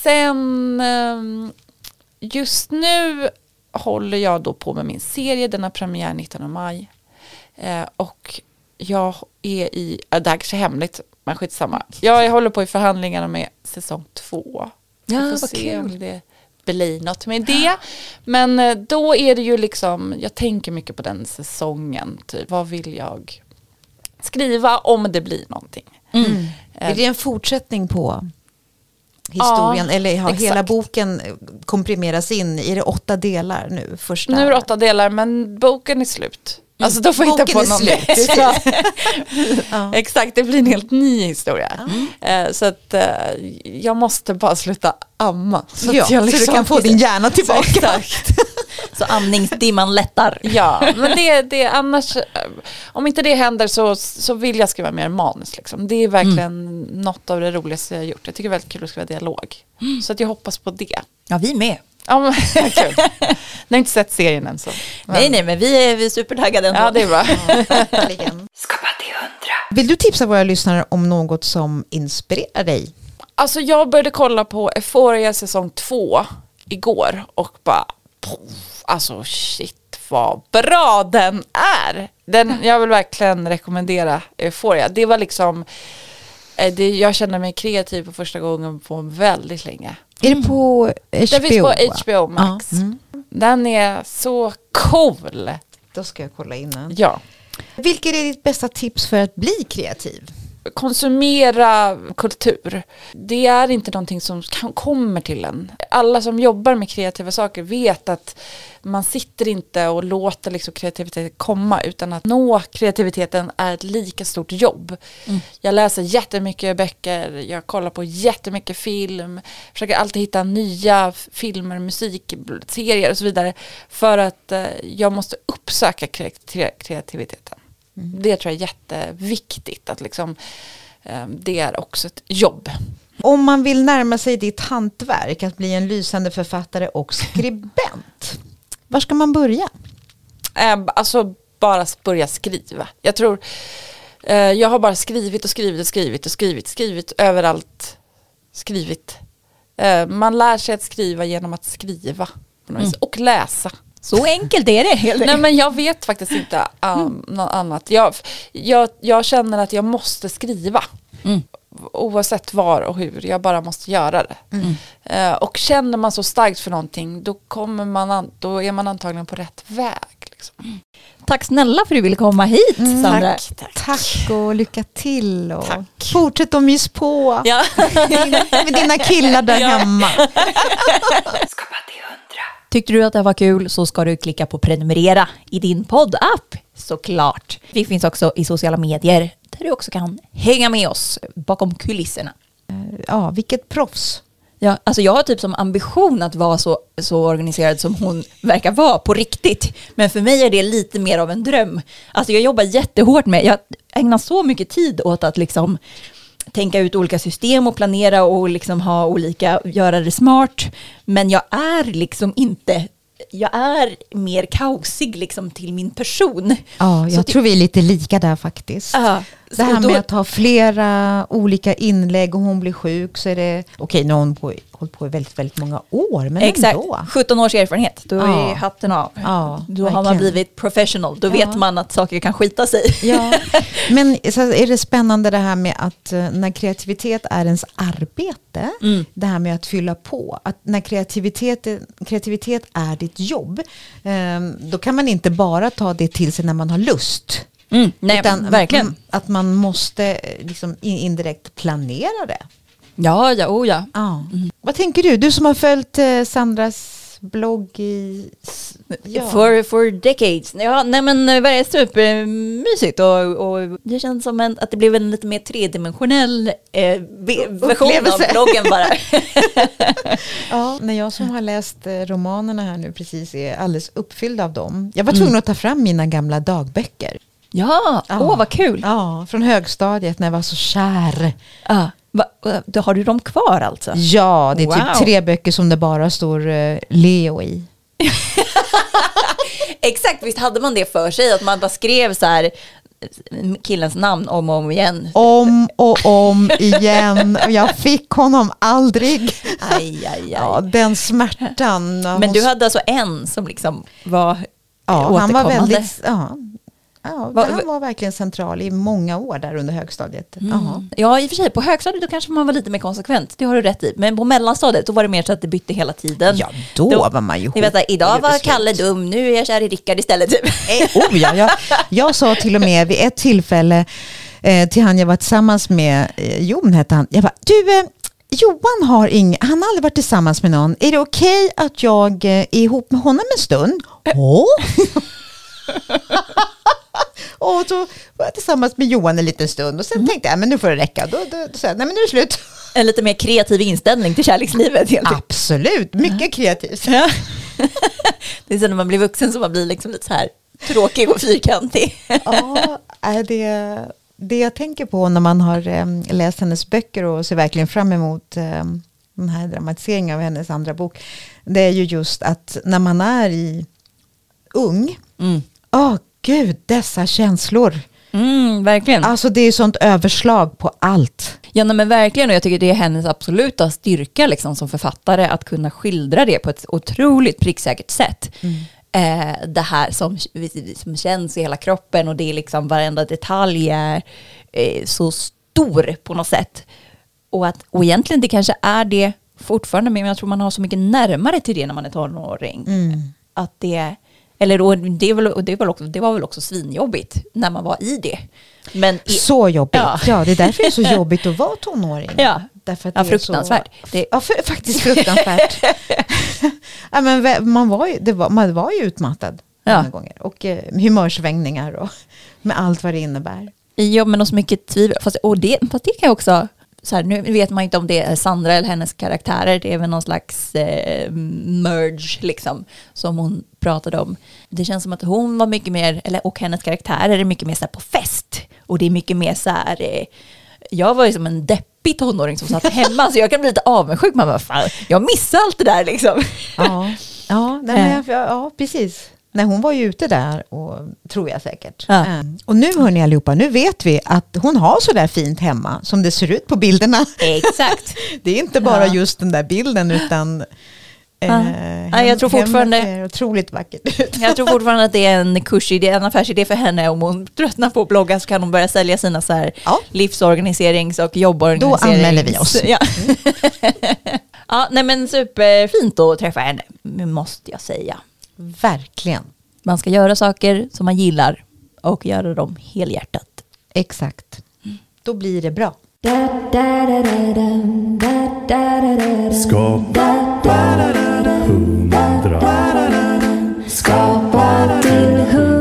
Sen ehm, just nu håller jag då på med min serie. Den har premiär 19 maj. Eh, och jag är i, det här kanske är hemligt, men skitsamma. Jag håller på i förhandlingarna med säsong två. Ja, Vi får se kul. om det blir något med det. Men eh, då är det ju liksom, jag tänker mycket på den säsongen. Typ. Vad vill jag skriva om det blir någonting? Mm. Är det en fortsättning på historien? Ja, eller har hela exakt. boken komprimerats in? Är det åtta delar nu? Första? Nu är det åtta delar men boken är slut. Alltså då får jag hitta på är någon slut. Ja. Exakt, det blir en helt ny historia. Eh, så att eh, jag måste bara sluta amma. Så, ja, att jag så du liksom- kan få din hjärna tillbaka. Exakt. Så andningsdimman lättar. Ja, men det, det annars, eh, om inte det händer så, så vill jag skriva mer manus. Liksom. Det är verkligen något av det roligaste jag har gjort. Jag tycker det är väldigt kul att skriva dialog. Så att jag hoppas på det. Ja, vi med. Ja, men, kul. Ni har inte sett serien än så. Men- Nej, nej, men vi är, vi är supertaggade ändå. Ja, det är bra. Verkligen. Vill du tipsa våra lyssnare om något som inspirerar dig? Alltså jag började kolla på Euphoria säsong två igår och bara poff, alltså shit vad bra den är. Den, jag vill verkligen rekommendera Euphoria. Det var liksom, eh, det, jag kände mig kreativ på första gången på väldigt länge. Är det på HBO? Den finns på? HBO Max. Ja, mm. Den är så cool. Då ska jag kolla in den. Ja. Vilket är ditt bästa tips för att bli kreativ? Konsumera kultur. Det är inte någonting som kan, kommer till en. Alla som jobbar med kreativa saker vet att man sitter inte och låter liksom kreativiteten komma utan att nå kreativiteten är ett lika stort jobb. Jag läser jättemycket böcker, jag kollar på jättemycket film, försöker alltid hitta nya filmer, musik, serier och så vidare för att eh, jag måste uppsöka kre- kreativiteten. Det tror jag är jätteviktigt att liksom, eh, det är också ett jobb. Om man vill närma sig ditt hantverk, att bli en lysande författare och skribent, var ska man börja? Eh, Alltså bara börja skriva. Jag tror, eh, jag har bara skrivit och skrivit och skrivit och skrivit, skrivit överallt, skrivit. Man lär sig att skriva genom att skriva vis. och läsa. Så enkelt är det. Helt Nej men jag vet faktiskt inte um, något annat. Jag, jag, jag känner att jag måste skriva. Mm. Oavsett var och hur, jag bara måste göra det. Eh, och känner man så starkt för någonting då, kommer man an, då är man antagligen på rätt väg. Liksom. Tack snälla för att du ville komma hit, Sandra. Tack, tack. Tack och lycka till. Och Tack. Fortsätt att mys på Ja. med dina killar där Ja. hemma. Tyckte du att det var kul så ska du klicka på prenumerera i din poddapp såklart. Vi finns också i sociala medier där du också kan hänga med oss bakom kulisserna. Ja, vilket proffs. Ja, alltså jag har typ som ambition att vara så, så organiserad som hon verkar vara på riktigt. Men för mig är det lite mer av en dröm. Alltså jag jobbar jättehårt med, jag ägnar så mycket tid åt att liksom tänka ut olika system och planera och liksom ha olika, göra det smart. Men jag är liksom inte jag är mer kaosig liksom till min person. Ja, jag Så tror vi är lite lika där faktiskt. Ja, Det här då- med att ha flera olika inlägg och hon blir sjuk så är det, okej nu har hon på, hållit på i väldigt, väldigt många år, men Exakt, ändå. 17 års erfarenhet. Då Ja. är hatten av. Ja, Då har man verkligen. blivit professional. Då Ja. vet man att saker kan skita sig. Ja, men så är det spännande det här med att eh, när kreativitet är ens arbete, Mm. det här med att fylla på, att när kreativitet, kreativitet är ditt jobb, eh, då kan man inte bara ta det till sig när man har lust. Mm, nej, verkligen. mm, Att man måste eh, liksom in- indirekt planera det. Ja, ja, oh ja. Ja. Vad tänker du? Du som har följt eh, Sandras blogg i... Ja. For, for decades. Ja, nej men eh, det är supermysigt och, och det känns som en, att det blev en lite mer tredimensionell eh, ve- version av Upplevelse. bloggen bara. Ja, när jag som har läst romanerna här nu precis är alldeles uppfylld av dem. Jag var tvungen att ta fram mina gamla dagböcker. Ja, åh Ja. vad kul. Ja, från högstadiet när jag var så kär. Ja. Va, då har du dem kvar alltså? Ja, det är Wow. typ tre böcker som det bara står eh, Leo i. Exakt, visst hade man det för sig att man bara skrev så här eh, killens namn om och om igen. Om och om igen. Och Jag fick honom aldrig. Aj, aj, aj. Ja, den smärtan. Men du hade alltså en som liksom var Ja, han var väldigt... Ja, ja, Va- han var verkligen central i många år där under högstadiet. Mm. Ja, i och för sig, på högstadiet då kanske man var lite mer konsekvent, det har du rätt i. Men på mellanstadiet då var det mer så att det bytte hela tiden. Ja, då var man ju Ni vet, idag var. Kalle dum, nu är jag kär i Rickard istället. Typ. Eh, oh, ja, jag, jag sa till och med vid ett tillfälle eh, till han jag var tillsammans med, eh, Jon hette han, jag bara, du, eh, Johan har ing, han har aldrig varit tillsammans med någon, är det okej att jag eh, är ihop med honom en stund? Åh! och så var jag tillsammans med Johan en liten stund och sen tänkte jag, men nu får det räcka. Då, då, då sa jag, nej men nu är det slut. En lite mer kreativ inställning till kärlekslivet. Helt. Absolut, mycket kreativt. Ja. det är så när man blir vuxen som man blir liksom lite så här tråkig och fyrkantig. Ja, det, det jag tänker på när man har eh, läst hennes böcker och ser verkligen fram emot eh, den här dramatiseringen av hennes andra bok. Det är ju just att när man är i ung, Mm. åh gud, dessa känslor. Mm, verkligen. Alltså det är sånt överslag på allt. Ja men verkligen och jag tycker det är hennes absoluta styrka liksom, som författare att kunna skildra det på ett otroligt pricksäkert sätt. Eh, det här som, som känns i hela kroppen och det är liksom varenda detalj är eh, så stor på något sätt. Och, att, och egentligen det kanske är det fortfarande men jag tror man har så mycket närmare till det när man är tonåring. Att det, eller då, det, väl, och det, väl också, det var väl också svinjobbigt när man var i det. Men i, Så jobbigt. Ja. Ja. det är därför det är så jobbigt att vara tonåring. Ja. Därför att Ja, det är fruktansvärt. Så, Det- Ja, för, faktiskt fruktansvärt. ja, men man, var ju, det var, man var ju utmattad Ja. många gånger. Och eh, humörsvängningar och med allt vad det innebär. Ja, men och så mycket tvivel. Fast, och det, fast det kan jag också, så här, nu vet man inte om det är Sandra eller hennes karaktärer, det är väl någon slags eh, merge liksom, som hon pratade om. Det känns som att hon var mycket mer, eller, och hennes karaktärer är mycket mer så här, på fest. Och det är mycket mer så här, eh, jag var ju som en deppig tonåring som satt hemma, så jag kan bli lite avundsjuk. Man bara, fan, jag missar allt det där liksom. Ja, ja, nej, jag, ja precis. Nej, hon var ju ute där, och, tror jag säkert. Ja. Eh, Och nu hörni allihopa, nu vet vi att hon har så där fint hemma som det ser ut på bilderna. Exakt. Det är inte bara Ja. just den där bilden utan eh, Ja. Jag tror fortfarande- ser otroligt vackert ut. Jag tror fortfarande att det är en kursidé, en affärsidé för henne. Om hon tröttnar på att blogga så kan hon börja sälja sina så här Ja. livsorganiserings och jobborganiserings... Då anmäler vi oss. Ja. ja, nej men superfint att träffa henne, måste jag säga. Verkligen. Man ska göra saker som man gillar och göra dem helhjärtat. Exakt. Mm. Då blir det bra. Skapa till hundra.